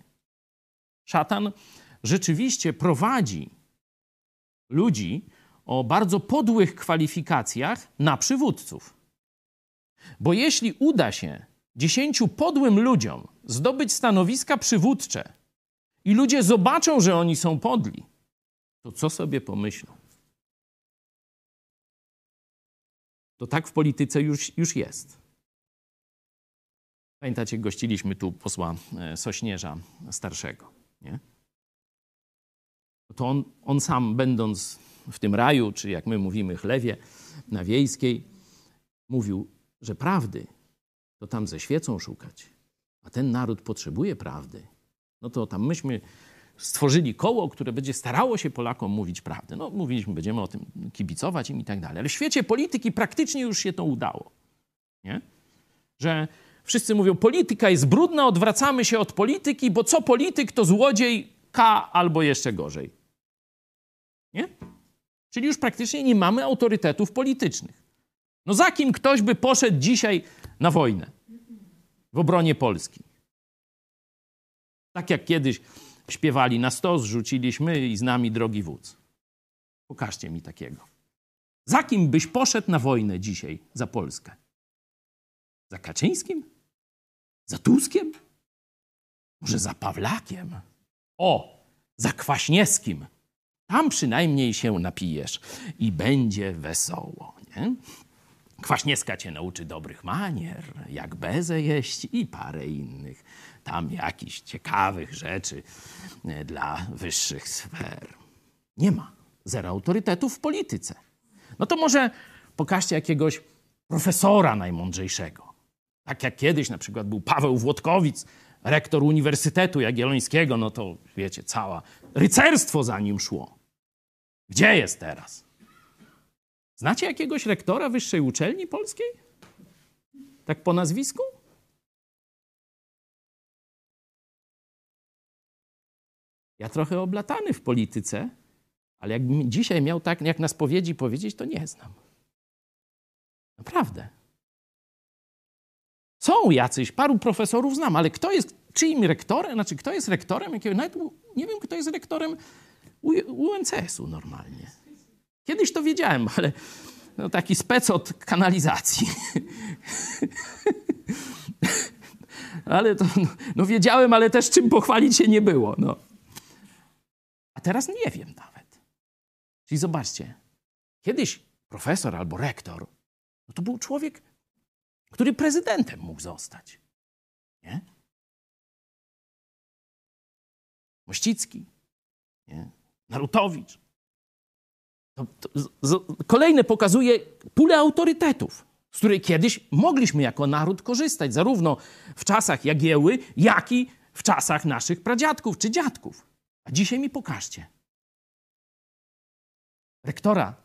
szatan rzeczywiście prowadzi ludzi o bardzo podłych kwalifikacjach na przywódców. Bo jeśli uda się dziesięciu podłym ludziom zdobyć stanowiska przywódcze i ludzie zobaczą, że oni są podli, to co sobie pomyślą? To tak w polityce już, już jest. Pamiętacie, gościliśmy tu posła e, Sośnierza starszego. Nie? To on, on sam, będąc w tym raju, czy jak my mówimy, chlewie na wiejskiej, mówił, że prawdy to tam ze świecą szukać, a ten naród potrzebuje prawdy. No to tam myśmy stworzyli koło, które będzie starało się Polakom mówić prawdę. No mówiliśmy, będziemy o tym kibicować im i tak dalej. Ale w świecie polityki praktycznie już się to udało. Nie? Że wszyscy mówią, polityka jest brudna, odwracamy się od polityki, bo co polityk, to złodziej K albo jeszcze gorzej. Nie? Czyli już praktycznie nie mamy autorytetów politycznych. No za kim ktoś by poszedł dzisiaj na wojnę w obronie Polski? Tak jak kiedyś śpiewali na stos, rzuciliśmy i z nami drogi wódz. Pokażcie mi takiego. Za kim byś poszedł na wojnę dzisiaj za Polskę? Za Kaczyńskim? Za Tuskiem? Może za Pawlakiem? O, za Kwaśniewskim. Tam przynajmniej się napijesz i będzie wesoło, nie? Kwaśniewska cię nauczy dobrych manier, jak bezę jeść i parę innych tam jakichś ciekawych rzeczy e, dla wyższych sfer. Nie ma. Zero autorytetów w polityce. No to może pokażcie jakiegoś profesora najmądrzejszego. Tak jak kiedyś na przykład był Paweł Włodkowic, rektor Uniwersytetu Jagiellońskiego, no to wiecie, cała rycerstwo za nim szło. Gdzie jest teraz? Znacie jakiegoś rektora wyższej uczelni polskiej? Tak po nazwisku? Ja trochę oblatany w polityce, ale jakbym dzisiaj miał tak, jak na spowiedzi powiedzieć, to nie znam. Naprawdę. Są jacyś, paru profesorów znam, ale kto jest czyim rektorem, znaczy kto jest rektorem jakiego, nawet nie wiem, kto jest rektorem UNCS-u normalnie. Kiedyś to wiedziałem, ale no, taki spec od kanalizacji. ale to, no, no, wiedziałem, ale też czym pochwalić się nie było. No. A teraz nie wiem nawet. Czyli zobaczcie, kiedyś profesor albo rektor, no to był człowiek, który prezydentem mógł zostać. Nie? Mościcki, nie? Narutowicz. Kolejne pokazuje pulę autorytetów, z której kiedyś mogliśmy jako naród korzystać, zarówno w czasach Jagieły, jak i w czasach naszych pradziadków czy dziadków. A dzisiaj mi pokażcie. Rektora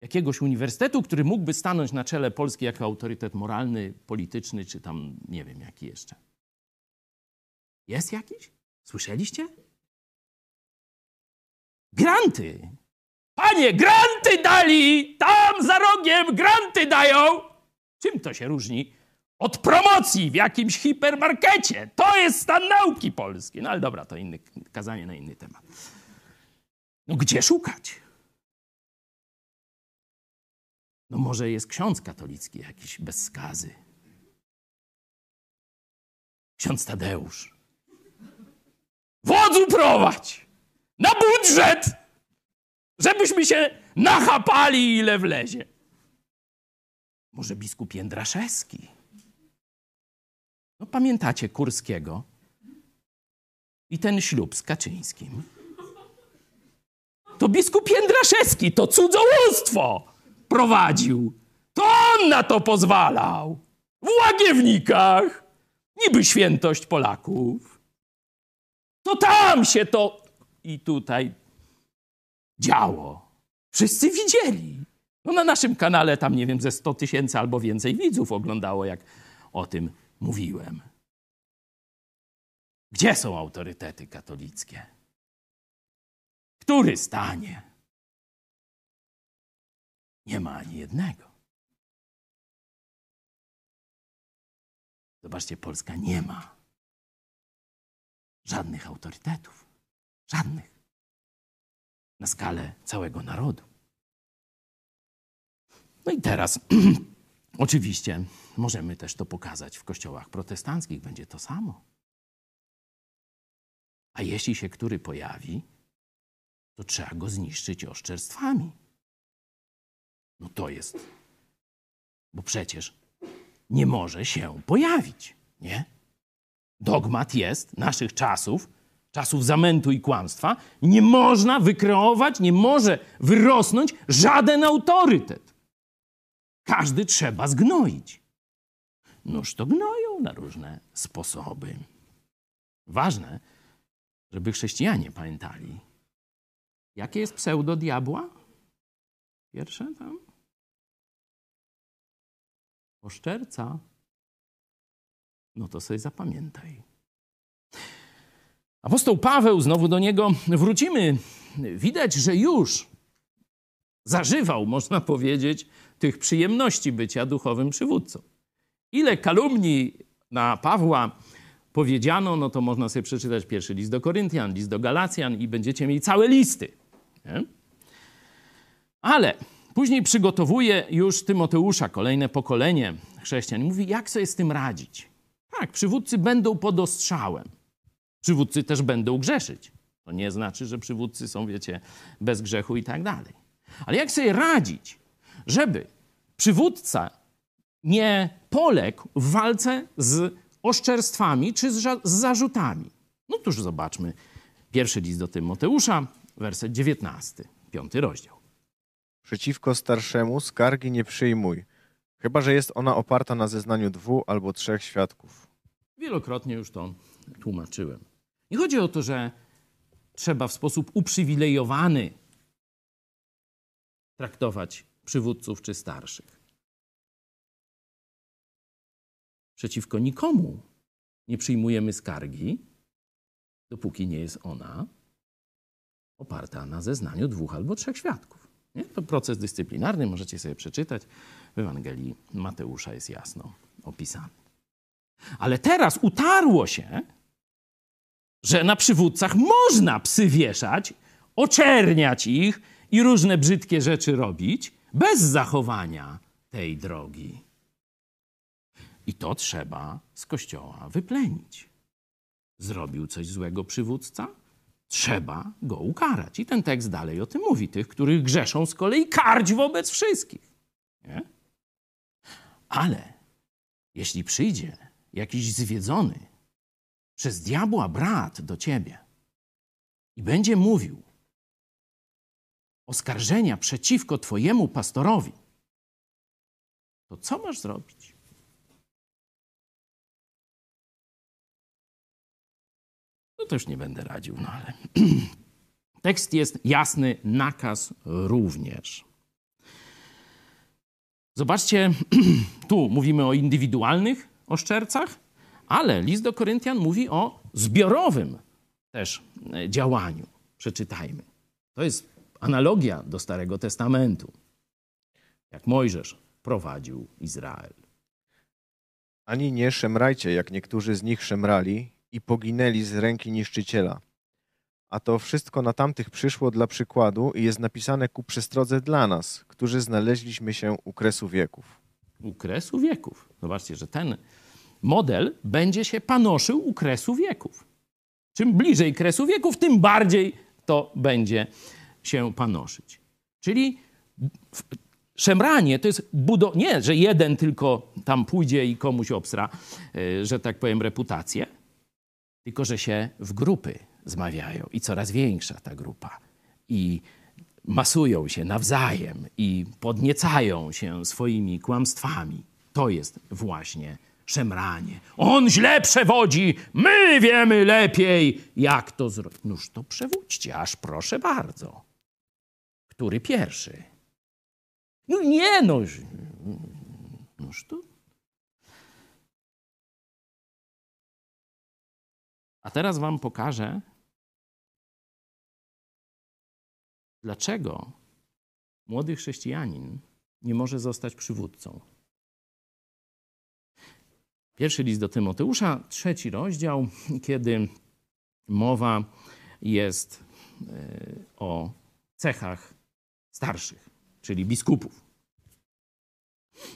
jakiegoś uniwersytetu, który mógłby stanąć na czele Polski jako autorytet moralny, polityczny, czy tam nie wiem jaki jeszcze. Jest jakiś? Słyszeliście? Granty. Panie, granty dali! Tam za rogiem granty dają! Czym to się różni? Od promocji w jakimś hipermarkecie. To jest stan nauki polskiej. No ale dobra, to inny, kazanie na inny temat. No gdzie szukać? No może jest ksiądz katolicki jakiś bez skazy. Ksiądz Tadeusz. Wodzu prowadź! Na budżet! Żebyśmy się nachapali ile wlezie. Może biskup Jędraszewski? No pamiętacie Kurskiego? I ten ślub z Kaczyńskim. To biskup Jędraszewski to cudzołóstwo prowadził. To on na to pozwalał. W łagiewnikach. Niby świętość Polaków. To tam się to i tutaj działo. Wszyscy widzieli. No na naszym kanale tam, nie wiem, ze 100 tysięcy albo więcej widzów oglądało, jak o tym mówiłem. Gdzie są autorytety katolickie? Który stanie? Nie ma ani jednego. Zobaczcie, Polska nie ma żadnych autorytetów. Żadnych. Na skalę całego narodu. No i teraz, oczywiście, możemy też to pokazać w kościołach protestanckich. Będzie to samo. A jeśli się który pojawi, to trzeba go zniszczyć oszczerstwami. No to jest. Bo przecież nie może się pojawić, nie? Dogmat jest naszych czasów, czasów zamętu i kłamstwa. Nie można wykreować, nie może wyrosnąć żaden autorytet. Każdy trzeba zgnoić. Noż to gnoją na różne sposoby. Ważne, żeby chrześcijanie pamiętali, jakie jest pseudo diabła? Pierwsze tam? Oszczerca. No to sobie zapamiętaj. Apostoł Paweł, znowu do niego wrócimy. Widać, że już zażywał, można powiedzieć, tych przyjemności bycia duchowym przywódcą. Ile kalumni na Pawła powiedziano, no to można sobie przeczytać pierwszy list do Koryntian, list do Galacjan i będziecie mieli całe listy. Nie? Ale później przygotowuje już Tymoteusza, kolejne pokolenie chrześcijan. Mówi, jak sobie z tym radzić. Tak, przywódcy będą pod ostrzałem. Przywódcy też będą grzeszyć. To nie znaczy, że przywódcy są, wiecie, bez grzechu i tak dalej. Ale jak sobie radzić, żeby przywódca nie poległ w walce z oszczerstwami czy z, z zarzutami? No tuż zobaczmy. Pierwszy list do Tymoteusza, werset 19, piąty rozdział. Przeciwko starszemu skargi nie przyjmuj, chyba że jest ona oparta na zeznaniu dwóch albo trzech świadków. Wielokrotnie już to tłumaczyłem. Nie chodzi o to, że trzeba w sposób uprzywilejowany traktować przywódców czy starszych. Przeciwko nikomu nie przyjmujemy skargi, dopóki nie jest ona oparta na zeznaniu dwóch albo trzech świadków. Nie? To proces dyscyplinarny, możecie sobie przeczytać. W Ewangelii Mateusza jest jasno opisany. Ale teraz utarło się, że na przywódcach można psy wieszać, oczerniać ich i różne brzydkie rzeczy robić bez zachowania tej drogi. I to trzeba z kościoła wyplenić. Zrobił coś złego przywódca? Trzeba go ukarać. I ten tekst dalej o tym mówi. Tych, których grzeszą z kolei karć wobec wszystkich. Nie? Ale jeśli przyjdzie jakiś zwiedzony przez diabła brat do ciebie i będzie mówił oskarżenia przeciwko twojemu pastorowi, to co masz zrobić? No to już nie będę radził, no ale tekst jest jasny, nakaz również. Zobaczcie, tu mówimy o indywidualnych oszczercach, ale list do Koryntian mówi o zbiorowym też e, działaniu. Przeczytajmy. To jest analogia do Starego Testamentu. Jak Mojżesz prowadził Izrael. Ani nie szemrajcie, jak niektórzy z nich szemrali i poginęli z ręki niszczyciela. A to wszystko na tamtych przyszło dla przykładu i jest napisane ku przestrodze dla nas, którzy znaleźliśmy się u kresu wieków. U kresu wieków. Zobaczcie, że ten model będzie się panoszył u kresu wieków. Czym bliżej kresu wieków, tym bardziej to będzie się panoszyć. Czyli szemranie to jest budo... Nie, że jeden tylko tam pójdzie i komuś obstra, y, że tak powiem, reputację, tylko że się w grupy zmawiają i coraz większa ta grupa. I masują się nawzajem i podniecają się swoimi kłamstwami. To jest właśnie szemranie. On źle przewodzi, my wiemy lepiej, jak to zrobić. Noż to przewódźcie, aż proszę bardzo. Który pierwszy? No nie, no. Noż to. A teraz wam pokażę, dlaczego młody chrześcijanin nie może zostać przywódcą. Pierwszy list do Tymoteusza, trzeci rozdział, kiedy mowa jest e, o cechach starszych, czyli biskupów.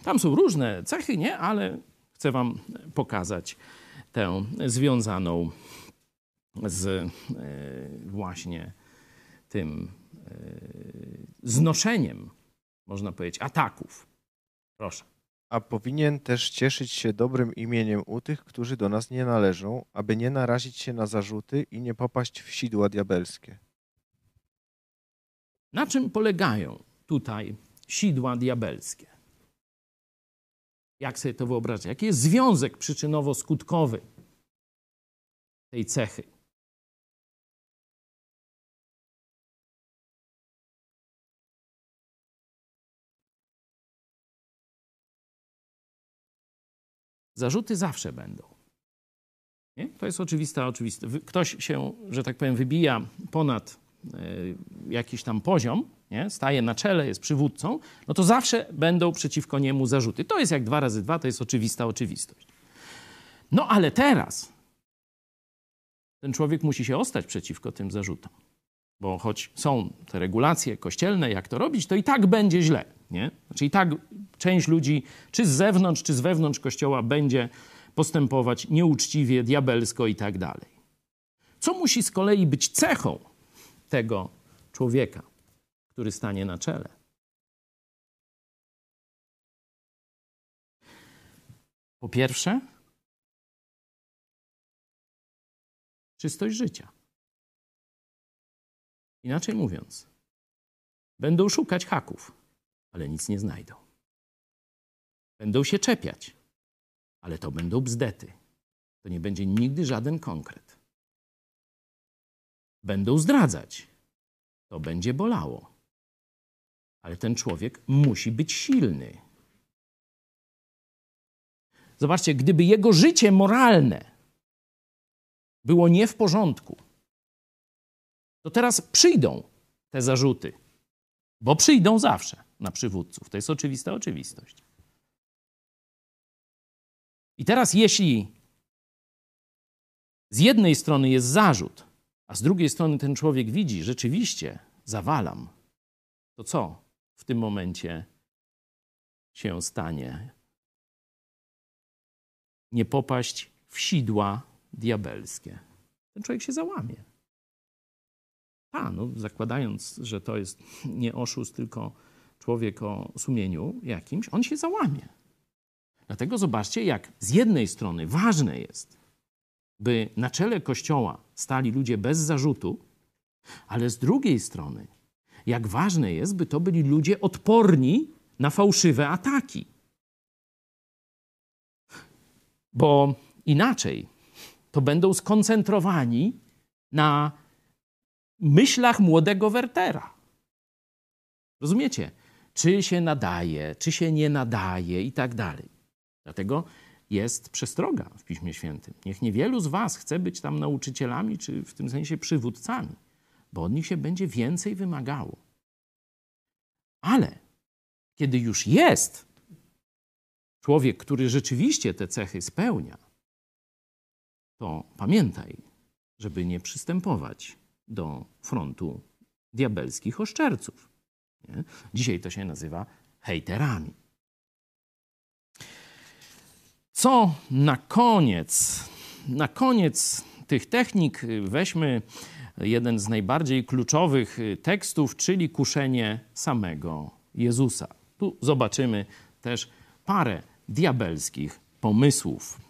Tam są różne cechy, nie, ale chcę Wam pokazać tę związaną z e, właśnie tym e, znoszeniem, można powiedzieć, ataków. Proszę. A powinien też cieszyć się dobrym imieniem u tych, którzy do nas nie należą, aby nie narazić się na zarzuty i nie popaść w sidła diabelskie. Na czym polegają tutaj sidła diabelskie? Jak sobie to wyobrażać? Jaki jest związek przyczynowo-skutkowy tej cechy? Zarzuty zawsze będą. Nie? To jest oczywista oczywiste. Ktoś się, że tak powiem, wybija ponad e, jakiś tam poziom, nie? staje na czele, jest przywódcą, no to zawsze będą przeciwko niemu zarzuty. To jest jak dwa razy dwa, to jest oczywista oczywistość. No ale teraz ten człowiek musi się ostać przeciwko tym zarzutom. Bo choć są te regulacje kościelne, jak to robić, to i tak będzie źle. Nie? Znaczy i tak część ludzi, czy z zewnątrz, czy z wewnątrz kościoła, będzie postępować nieuczciwie, diabelsko i tak dalej. Co musi z kolei być cechą tego człowieka, który stanie na czele? Po pierwsze, czystość życia. Inaczej mówiąc, będą szukać haków, ale nic nie znajdą. Będą się czepiać, ale to będą bzdety. To nie będzie nigdy żaden konkret. Będą zdradzać. To będzie bolało. Ale ten człowiek musi być silny. Zobaczcie, gdyby jego życie moralne było nie w porządku, to teraz przyjdą te zarzuty, bo przyjdą zawsze na przywódców. To jest oczywista oczywistość. I teraz, jeśli z jednej strony jest zarzut, a z drugiej strony ten człowiek widzi, rzeczywiście zawalam, to co w tym momencie się stanie? Nie popaść w sidła diabelskie. Ten człowiek się załamie. A, no, zakładając, że to jest nie oszust, tylko człowiek o sumieniu jakimś, on się załamie. Dlatego zobaczcie, jak z jednej strony ważne jest, by na czele kościoła stali ludzie bez zarzutu, ale z drugiej strony, jak ważne jest, by to byli ludzie odporni na fałszywe ataki. Bo inaczej to będą skoncentrowani na myślach młodego Wertera. Rozumiecie? Czy się nadaje, czy się nie nadaje i tak dalej. Dlatego jest przestroga w Piśmie Świętym. Niech niewielu z was chce być tam nauczycielami, czy w tym sensie przywódcami, bo od nich się będzie więcej wymagało. Ale kiedy już jest człowiek, który rzeczywiście te cechy spełnia, to pamiętaj, żeby nie przystępować do frontu diabelskich oszczerców. Nie? Dzisiaj to się nazywa hejterami. Co na koniec? Na koniec tych technik weźmy jeden z najbardziej kluczowych tekstów, czyli kuszenie samego Jezusa. Tu zobaczymy też parę diabelskich pomysłów.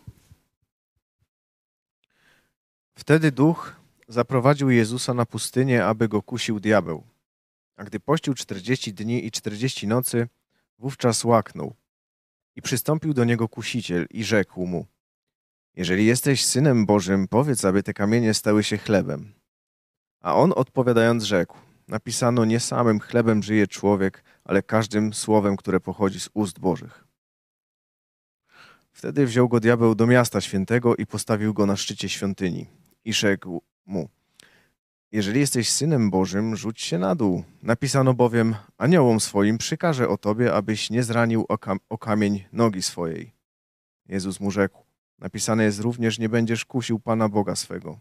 Wtedy duch zaprowadził Jezusa na pustynię, aby go kusił diabeł. A gdy pościł czterdzieści dni i czterdzieści nocy, wówczas łaknął. I przystąpił do niego kusiciel i rzekł mu: Jeżeli jesteś synem Bożym, powiedz, aby te kamienie stały się chlebem. A on odpowiadając rzekł: Napisano, nie samym chlebem żyje człowiek, ale każdym słowem, które pochodzi z ust Bożych. Wtedy wziął go diabeł do miasta świętego i postawił go na szczycie świątyni. I rzekł mu: Jeżeli jesteś synem Bożym, rzuć się na dół. Napisano bowiem: Aniołom swoim przykaże o tobie, abyś nie zranił o, kam- o kamień nogi swojej. Jezus mu rzekł: Napisane jest również: Nie będziesz kusił Pana Boga swego.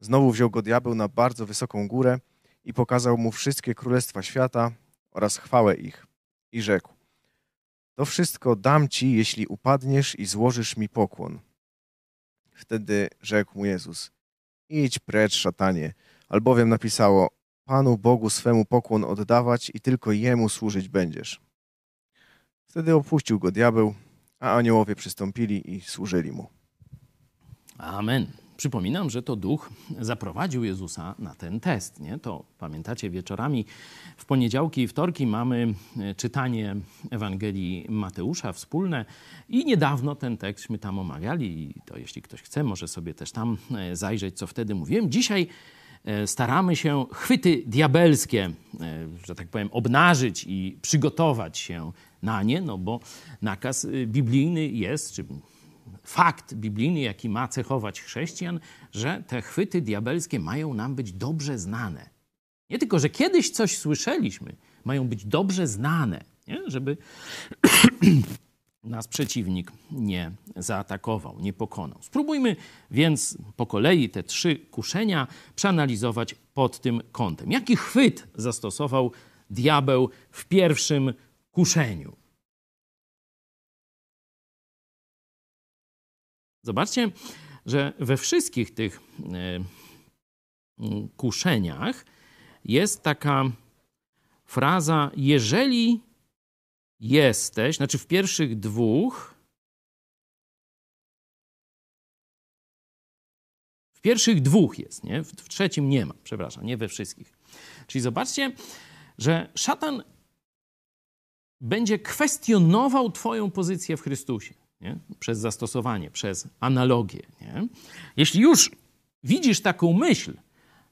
Znowu wziął go diabeł na bardzo wysoką górę i pokazał mu wszystkie królestwa świata oraz chwałę ich. I rzekł: To wszystko dam ci, jeśli upadniesz i złożysz mi pokłon. Wtedy rzekł mu Jezus: Idź precz, szatanie, albowiem napisało: Panu Bogu swemu pokłon oddawać i tylko jemu służyć będziesz. Wtedy opuścił go diabeł, a aniołowie przystąpili i służyli mu. Amen. Przypominam, że to duch zaprowadził Jezusa na ten test. Nie? To pamiętacie, wieczorami w poniedziałki i wtorki mamy e, czytanie Ewangelii Mateusza wspólne i niedawno ten tekstśmy tam omawiali. I to jeśli ktoś chce, może sobie też tam e, zajrzeć, co wtedy mówiłem. Dzisiaj staramy się chwyty diabelskie, e, że tak powiem, obnażyć i przygotować się na nie, no bo nakaz y, biblijny jest, czy fakt biblijny, jaki ma cechować chrześcijan, że te chwyty diabelskie mają nam być dobrze znane. Nie tylko, że kiedyś coś słyszeliśmy, mają być dobrze znane, nie? żeby nas przeciwnik nie zaatakował, nie pokonał. Spróbujmy więc po kolei te trzy kuszenia przeanalizować pod tym kątem. Jaki chwyt zastosował diabeł w pierwszym kuszeniu? Zobaczcie, że we wszystkich tych e, kuszeniach jest taka fraza: jeżeli jesteś, znaczy w pierwszych dwóch, w pierwszych dwóch jest, nie? W, w trzecim nie ma, przepraszam, nie we wszystkich. Czyli zobaczcie, że szatan będzie kwestionował Twoją pozycję w Chrystusie nie? przez zastosowanie, przez analogię. Nie? Jeśli już widzisz taką myśl,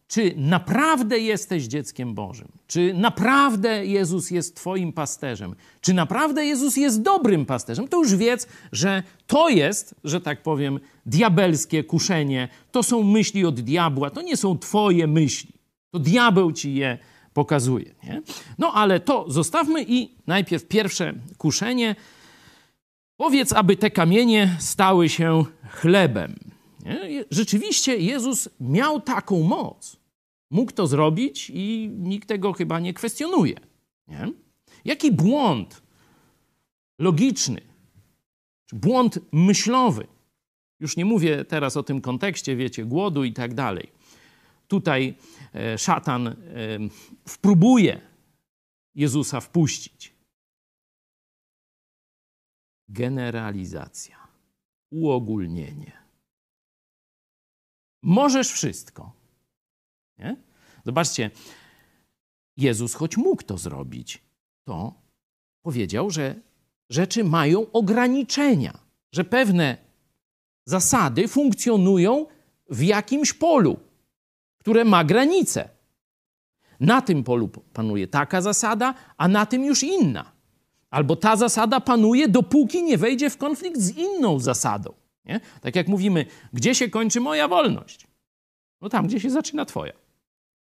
czy naprawdę jesteś dzieckiem Bożym, czy naprawdę Jezus jest Twoim pasterzem, czy naprawdę Jezus jest dobrym pasterzem, to już wiedz, że to jest, że tak powiem, diabelskie kuszenie, to są myśli od diabła, to nie są Twoje myśli. To diabeł ci je pokazuje. Nie? No ale to zostawmy i najpierw pierwsze kuszenie. Powiedz, aby te kamienie stały się chlebem. Nie? Rzeczywiście Jezus miał taką moc. Mógł to zrobić i nikt tego chyba nie kwestionuje. Nie? Jaki błąd logiczny, czy błąd myślowy, już nie mówię teraz o tym kontekście, wiecie, głodu i tak dalej. Tutaj e, szatan e, wpróbuje Jezusa wpuścić. Generalizacja, uogólnienie. Możesz wszystko. Nie? Zobaczcie, Jezus, choć mógł to zrobić, to powiedział, że rzeczy mają ograniczenia, że pewne zasady funkcjonują w jakimś polu, które ma granice. na tym polu panuje taka zasada, a na tym już inna. Albo ta zasada panuje, dopóki nie wejdzie w konflikt z inną zasadą. Nie? Tak jak mówimy, gdzie się kończy moja wolność? No tam, gdzie się zaczyna twoja.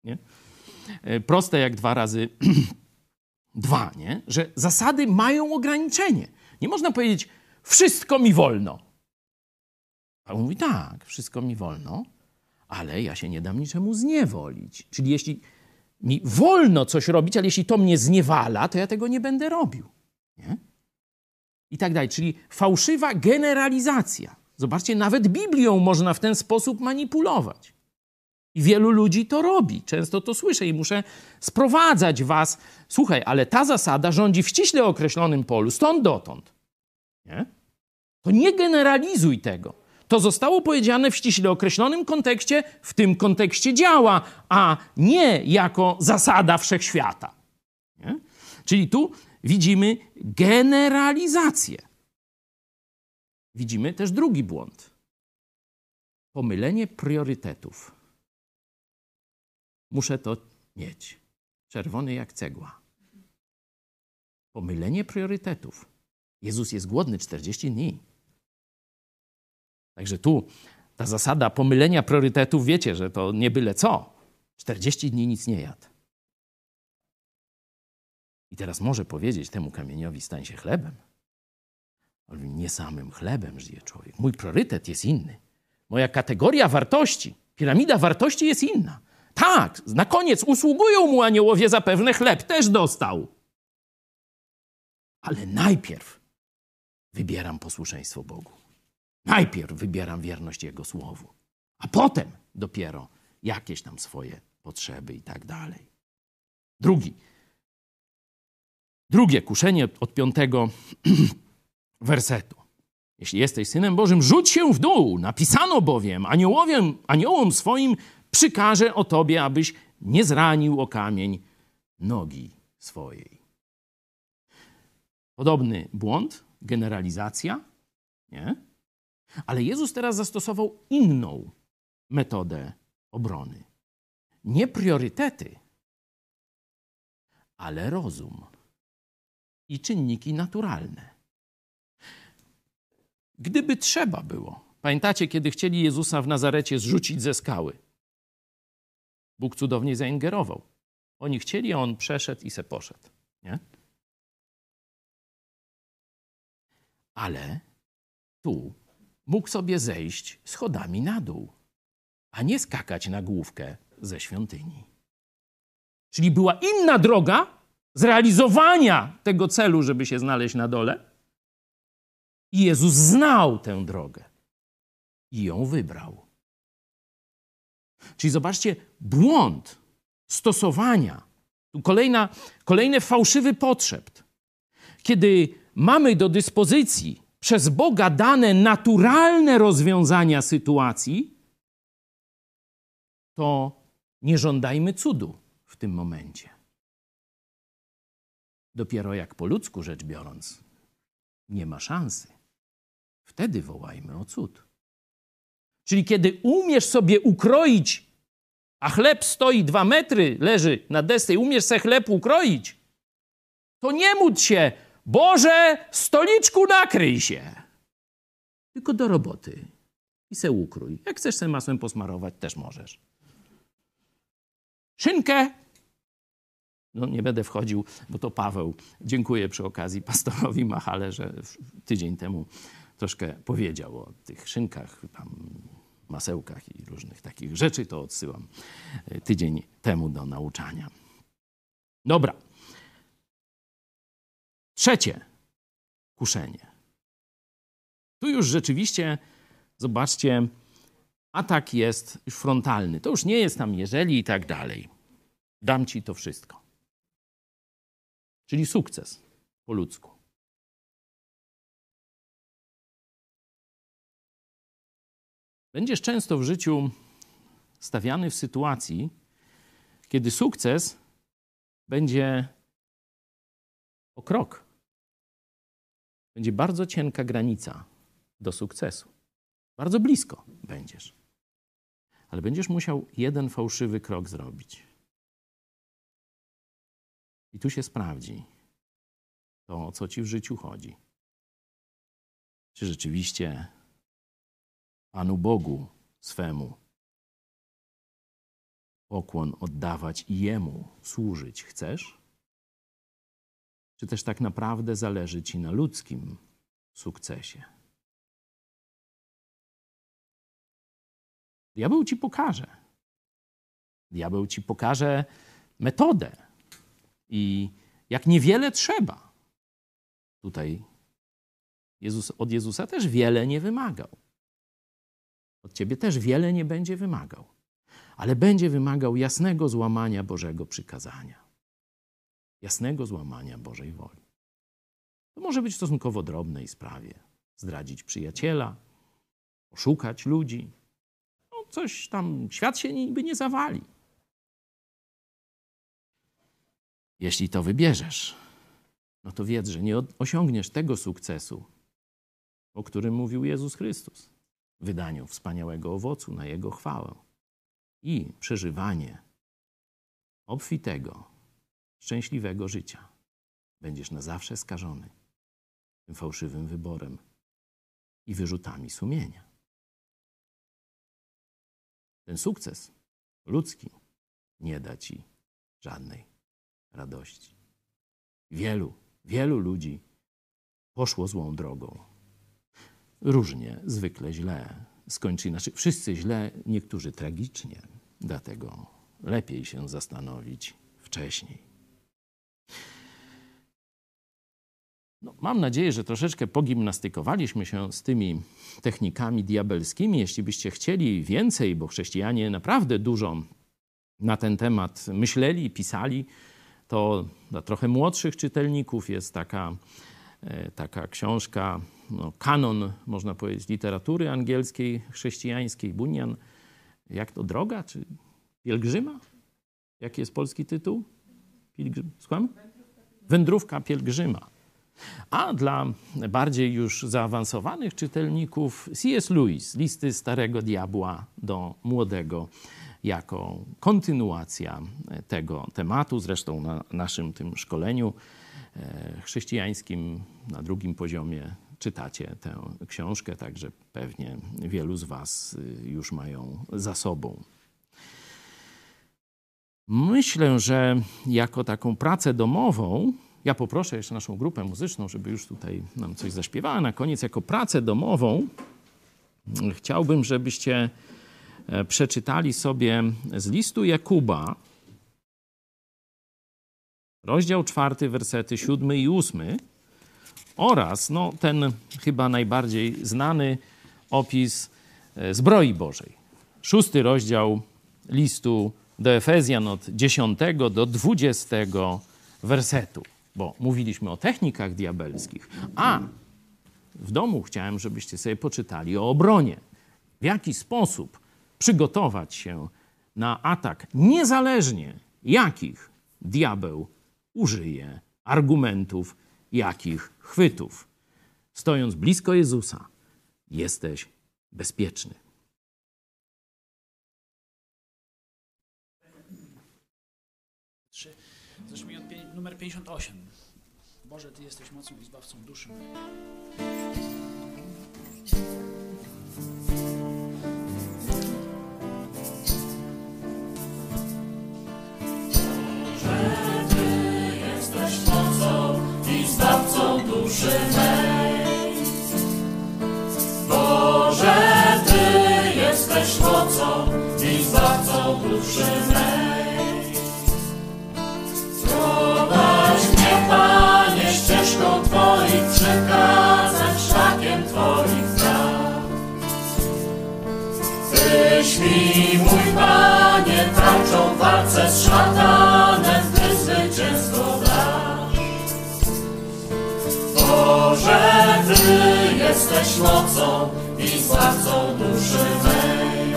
Nie? E, Proste jak dwa razy dwa, nie? że zasady mają ograniczenie. Nie można powiedzieć, wszystko mi wolno. A on mówi, tak, wszystko mi wolno, ale ja się nie dam niczemu zniewolić. Czyli jeśli mi wolno coś robić, ale jeśli to mnie zniewala, to ja tego nie będę robił. Nie? I tak dalej. Czyli fałszywa generalizacja. Zobaczcie, nawet Biblią można w ten sposób manipulować. I wielu ludzi to robi. Często to słyszę i muszę sprowadzać was. Słuchaj, ale ta zasada rządzi w ściśle określonym polu, stąd dotąd. Nie? To nie generalizuj tego. To zostało powiedziane w ściśle określonym kontekście, w tym kontekście działa, a nie jako zasada wszechświata. Nie? Czyli tu widzimy generalizację. Widzimy też drugi błąd. Pomylenie priorytetów. Muszę to mieć. Czerwony jak cegła. Pomylenie priorytetów. Jezus jest głodny 40 dni. Także tu ta zasada pomylenia priorytetów, wiecie, że to nie byle co. 40 dni nic nie jadł. I teraz może powiedzieć temu kamieniowi, stań się chlebem. Nie samym chlebem żyje człowiek. Mój priorytet jest inny. Moja kategoria wartości, piramida wartości jest inna. Tak, na koniec usługują mu aniołowie zapewne, chleb też dostał. Ale najpierw wybieram posłuszeństwo Bogu. Najpierw wybieram wierność Jego słowu, a potem dopiero jakieś tam swoje potrzeby i tak dalej. Drugi. Drugie kuszenie od piątego wersetu. Jeśli jesteś synem Bożym, rzuć się w dół. Napisano bowiem, aniołowiem, aniołom swoim przykaże o tobie, abyś nie zranił o kamień nogi swojej. Podobny błąd, generalizacja, nie? Ale Jezus teraz zastosował inną metodę obrony. Nie priorytety, ale rozum i czynniki naturalne. Gdyby trzeba było, pamiętacie, kiedy chcieli Jezusa w Nazarecie zrzucić ze skały? Bóg cudownie zaingerował. Oni chcieli, a on przeszedł i se poszedł. Nie? Ale tu mógł sobie zejść schodami na dół, a nie skakać na główkę ze świątyni. Czyli była inna droga zrealizowania tego celu, żeby się znaleźć na dole. I Jezus znał tę drogę i ją wybrał. Czyli zobaczcie, błąd stosowania, tu kolejna, kolejny fałszywy potrzebt. Kiedy mamy do dyspozycji przez Boga dane naturalne rozwiązania sytuacji, to nie żądajmy cudu w tym momencie. Dopiero jak po ludzku rzecz biorąc, nie ma szansy. Wtedy wołajmy o cud. Czyli kiedy umiesz sobie ukroić, a chleb stoi dwa metry, leży na desce i umiesz sobie chleb ukroić, to nie módl się, Boże, stoliczku nakryj się. Tylko do roboty i se ukrój. Jak chcesz sobie masłem posmarować, też możesz. Szynkę no nie będę wchodził, bo to Paweł. Dziękuję przy okazji pastorowi Machale, że tydzień temu troszkę powiedział o tych szynkach, tam masełkach i różnych takich rzeczy. To odsyłam e, tydzień temu do nauczania. Dobra. Trzecie kuszenie. Tu już rzeczywiście, zobaczcie, atak jest już frontalny. To już nie jest tam jeżeli i tak dalej. Dam ci to wszystko. Czyli sukces po ludzku. Będziesz często w życiu stawiany w sytuacji, kiedy sukces będzie o krok. Będzie bardzo cienka granica do sukcesu. Bardzo blisko będziesz. Ale będziesz musiał jeden fałszywy krok zrobić. I tu się sprawdzi to, o co ci w życiu chodzi. Czy rzeczywiście Panu Bogu swemu pokłon oddawać i Jemu służyć chcesz? Czy też tak naprawdę zależy Ci na ludzkim sukcesie? Diabeł Ci pokaże. Diabeł Ci pokaże metodę i jak niewiele trzeba. Tutaj Jezus, od Jezusa też wiele nie wymagał. Od Ciebie też wiele nie będzie wymagał ale będzie wymagał jasnego złamania Bożego przykazania, jasnego złamania Bożej woli. To może być w stosunkowo drobnej sprawie. Zdradzić przyjaciela, oszukać ludzi. No coś tam, świat się niby nie zawali. Jeśli to wybierzesz, no to wiedz, że nie osiągniesz tego sukcesu, o którym mówił Jezus Chrystus, wydaniu wspaniałego owocu na Jego chwałę i przeżywanie obfitego, szczęśliwego życia. Będziesz na zawsze skażony tym fałszywym wyborem i wyrzutami sumienia. Ten sukces ludzki nie da ci żadnej radości. Wielu, wielu ludzi poszło złą drogą. Różnie, zwykle źle skończyli. Znaczy, wszyscy źle, niektórzy tragicznie. Dlatego lepiej się zastanowić wcześniej. No, mam nadzieję, że troszeczkę pogimnastykowaliśmy się z tymi technikami diabelskimi. Jeśli byście chcieli więcej, bo chrześcijanie naprawdę dużo na ten temat myśleli pisali, to dla trochę młodszych czytelników jest taka, e, taka książka no, kanon, można powiedzieć, literatury angielskiej, chrześcijańskiej, Bunyan. Jak to, droga czy pielgrzyma? Jaki jest polski tytuł? Pilgrzym, słucham? Wędrówka pielgrzyma. A dla bardziej już zaawansowanych czytelników C.S. Lewis, listy Starego Diabła do Młodego, jako kontynuacja tego tematu. Zresztą na naszym tym szkoleniu e, chrześcijańskim na drugim poziomie czytacie tę książkę, także pewnie wielu z Was y, już mają za sobą. Myślę, że jako taką pracę domową, ja poproszę jeszcze naszą grupę muzyczną, żeby już tutaj nam coś zaśpiewała. Na koniec, jako pracę domową, chciałbym, żebyście e, przeczytali sobie z listu Jakuba, rozdział czwarty, wersety siódmy i ósmy oraz no, ten chyba najbardziej znany opis e, zbroi Bożej. Szósty rozdział listu do Efezjan od 10 do 20 wersetu, bo mówiliśmy o technikach diabelskich, a w domu chciałem, żebyście sobie poczytali o obronie. W jaki sposób przygotować się na atak, niezależnie jakich diabeł użyje argumentów, jakich chwytów. Stojąc blisko Jezusa, jesteś bezpieczny. Zacznijmy od pię- numer 58. Boże, Ty jesteś mocą i zbawcą duszy duszy mej. Boże, Ty jesteś mocą i zbawcą duszy mej. Prowadź mnie, Panie, ścieżką Twoich przekazań, szlakiem Twoich praw. Tyś mi, mój Panie, tarczą walce z szatanem, Boże, Ty jesteś mocą i zbawcą duszy mej.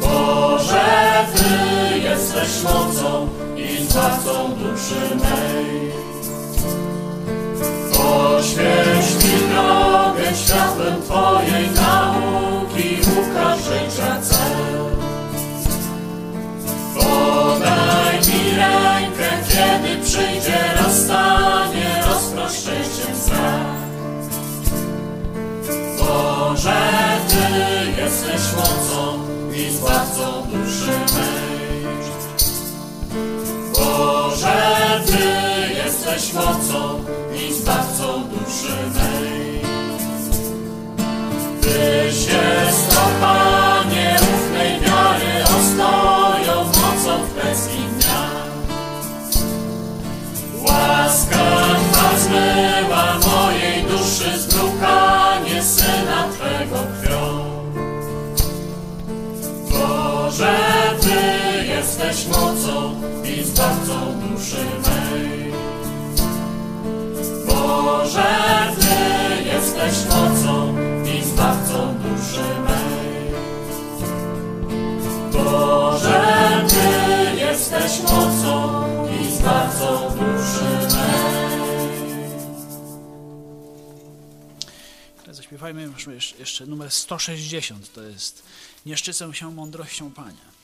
Boże, Ty jesteś mocą i zbawcą duszy mej. Oświeć mi drogę światłem Twojej nauki, ukaż życia cel. Podaj mi rękę przyjdzie, rozstanie, się strach. Boże, Ty jesteś mocą i zbawcą duszy mej. Boże, Ty jesteś mocą i zbawcą duszy mej. Tyś jest, o Panie, ufnej wiary, ostoją mocą w presji dnia. Łaska Twa zmywa mojej duszy zbrukanie Syna Twego krwią. Boże, Ty jesteś mocą i zbawcą duszy mej. Boże, Ty jesteś mocą i zbawcą duszy mej. Boże, Ty jesteś mocą i zbawcą zaśpiewajmy jeszcze- numer 160, to jest Nie szczycę się mądrością Pania.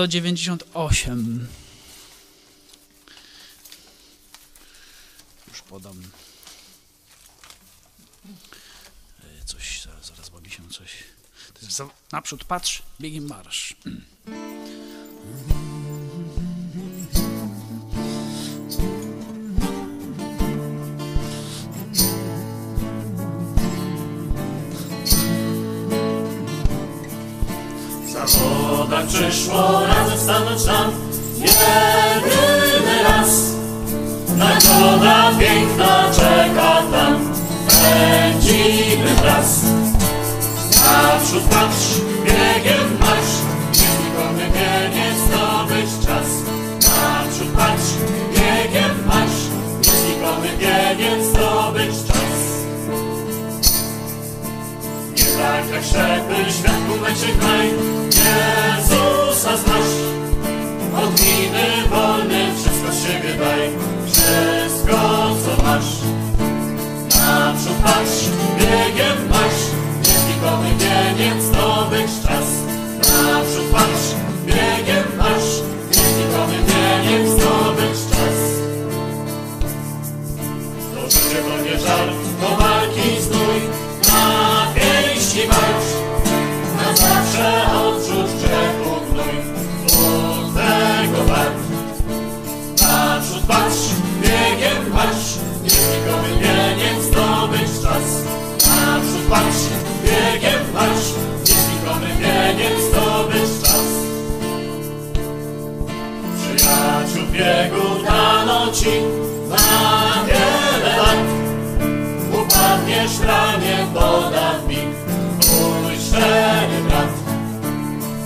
198. Już podam. E, Coś, zaraz, zaraz, bo mi się coś... To jest za, naprzód patrz, biegiem marsz. Zawodach przyszło razem stanąć nam jedyny raz. Nagroda piękna czeka tam, pędzimy wraz. Naprzód patrz, biegiem marsz, nikomy biegnie zdobyć czas. Naprzód patrz, biegiem marsz, nikomy biegiem zdobyć czas. Nie tak jak ślepy światku męczy kraj, Jezusa znasz Odniny wolne wszystko z siebie daj. Wszystko co masz. Naprzód patrz, biegiem masz. Niezlikowy wieniec zdobyć czas. Naprzód patrz, biegiem masz. Niezlikowy wieniec zdobyć czas. To życie to nie żart, to walki biegu na noci, na wiele lat. Upadniesz ramię, doda mi mój szczery brat.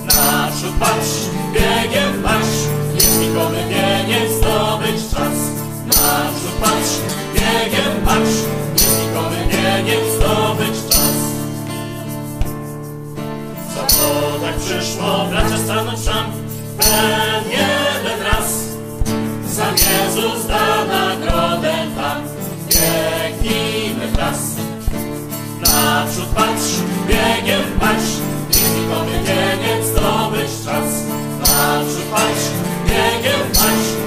Naprzód patrz, biegiem masz, jest nikomu nie zdobyć czas. Naprzód patrz, biegiem masz, jest nikomu nie zdobyć czas. Co to tak przyszło, bracia stanąć tam, pewnie Jezus da nagrodę tam, biegnijmy wraz. Naprzód patrz, biegiem patrz, znikomy biegiem zdobyć czas. Naprzód patrz, biegiem patrz,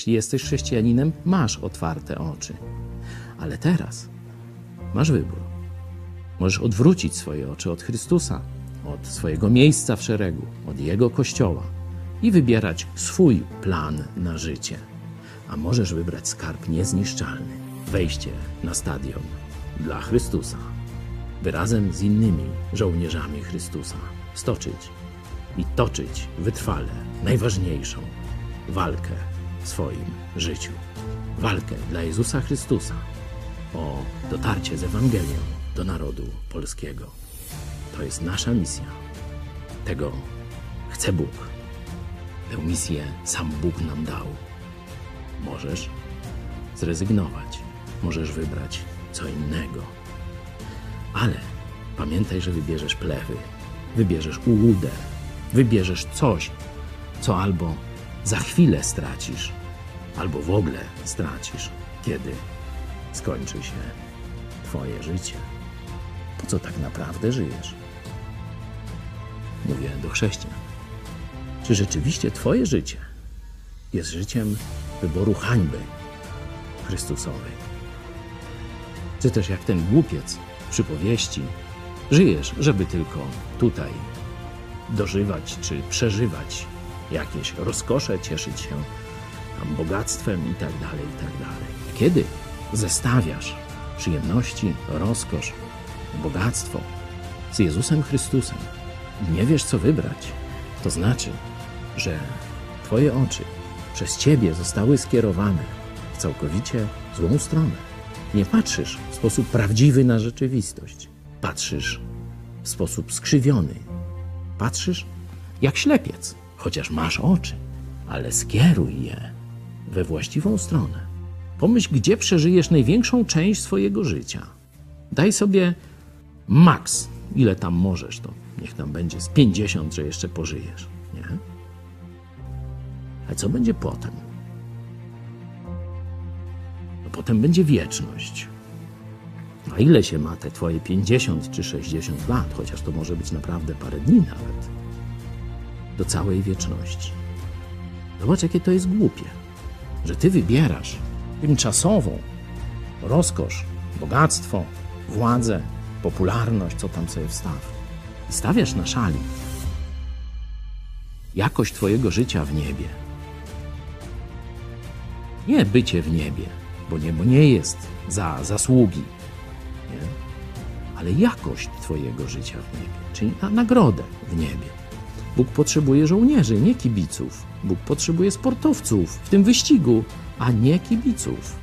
Jeśli jesteś chrześcijaninem, masz otwarte oczy. Ale teraz masz wybór. Możesz odwrócić swoje oczy od Chrystusa, od swojego miejsca w szeregu, od Jego kościoła i wybierać swój plan na życie. A możesz wybrać skarb niezniszczalny wejście na stadion dla Chrystusa, by razem z innymi żołnierzami Chrystusa stoczyć i toczyć wytrwale najważniejszą walkę w swoim życiu. Walkę dla Jezusa Chrystusa o dotarcie z Ewangelią do narodu polskiego. To jest nasza misja. Tego chce Bóg. Tę misję sam Bóg nam dał. Możesz zrezygnować, możesz wybrać co innego. Ale pamiętaj, że wybierzesz plewy, wybierzesz ułudę, wybierzesz coś, co albo za chwilę stracisz, albo w ogóle stracisz, kiedy skończy się Twoje życie. Po co tak naprawdę żyjesz? Mówię do chrześcijan. Czy rzeczywiście Twoje życie jest życiem wyboru hańby Chrystusowej? Czy też jak ten głupiec w przypowieści, żyjesz, żeby tylko tutaj dożywać czy przeżywać jakieś rozkosze, cieszyć się tam bogactwem i tak dalej, i tak. Kiedy zestawiasz przyjemności, rozkosz, bogactwo z Jezusem Chrystusem i nie wiesz, co wybrać, to znaczy, że Twoje oczy przez Ciebie zostały skierowane w całkowicie złą stronę. Nie patrzysz w sposób prawdziwy na rzeczywistość. Patrzysz w sposób skrzywiony. Patrzysz jak ślepiec, chociaż masz oczy, ale skieruj je we właściwą stronę. Pomyśl, gdzie przeżyjesz największą część swojego życia. Daj sobie maks, ile tam możesz, to niech tam będzie z 50, że jeszcze pożyjesz, nie? A co będzie potem? No potem będzie wieczność. A ile się ma te twoje 50 czy 60 lat, chociaż to może być naprawdę parę dni nawet, do całej wieczności. Zobacz, jakie to jest głupie, że ty wybierasz tymczasową rozkosz, bogactwo, władzę, popularność, co tam sobie wstaw. I stawiasz na szali jakość twojego życia w niebie. Nie bycie w niebie, bo niebo nie jest za zasługi, nie? ale jakość twojego życia w niebie, czyli na nagrodę w niebie. Bóg potrzebuje żołnierzy, nie kibiców. Bóg potrzebuje sportowców w tym wyścigu, a nie kibiców.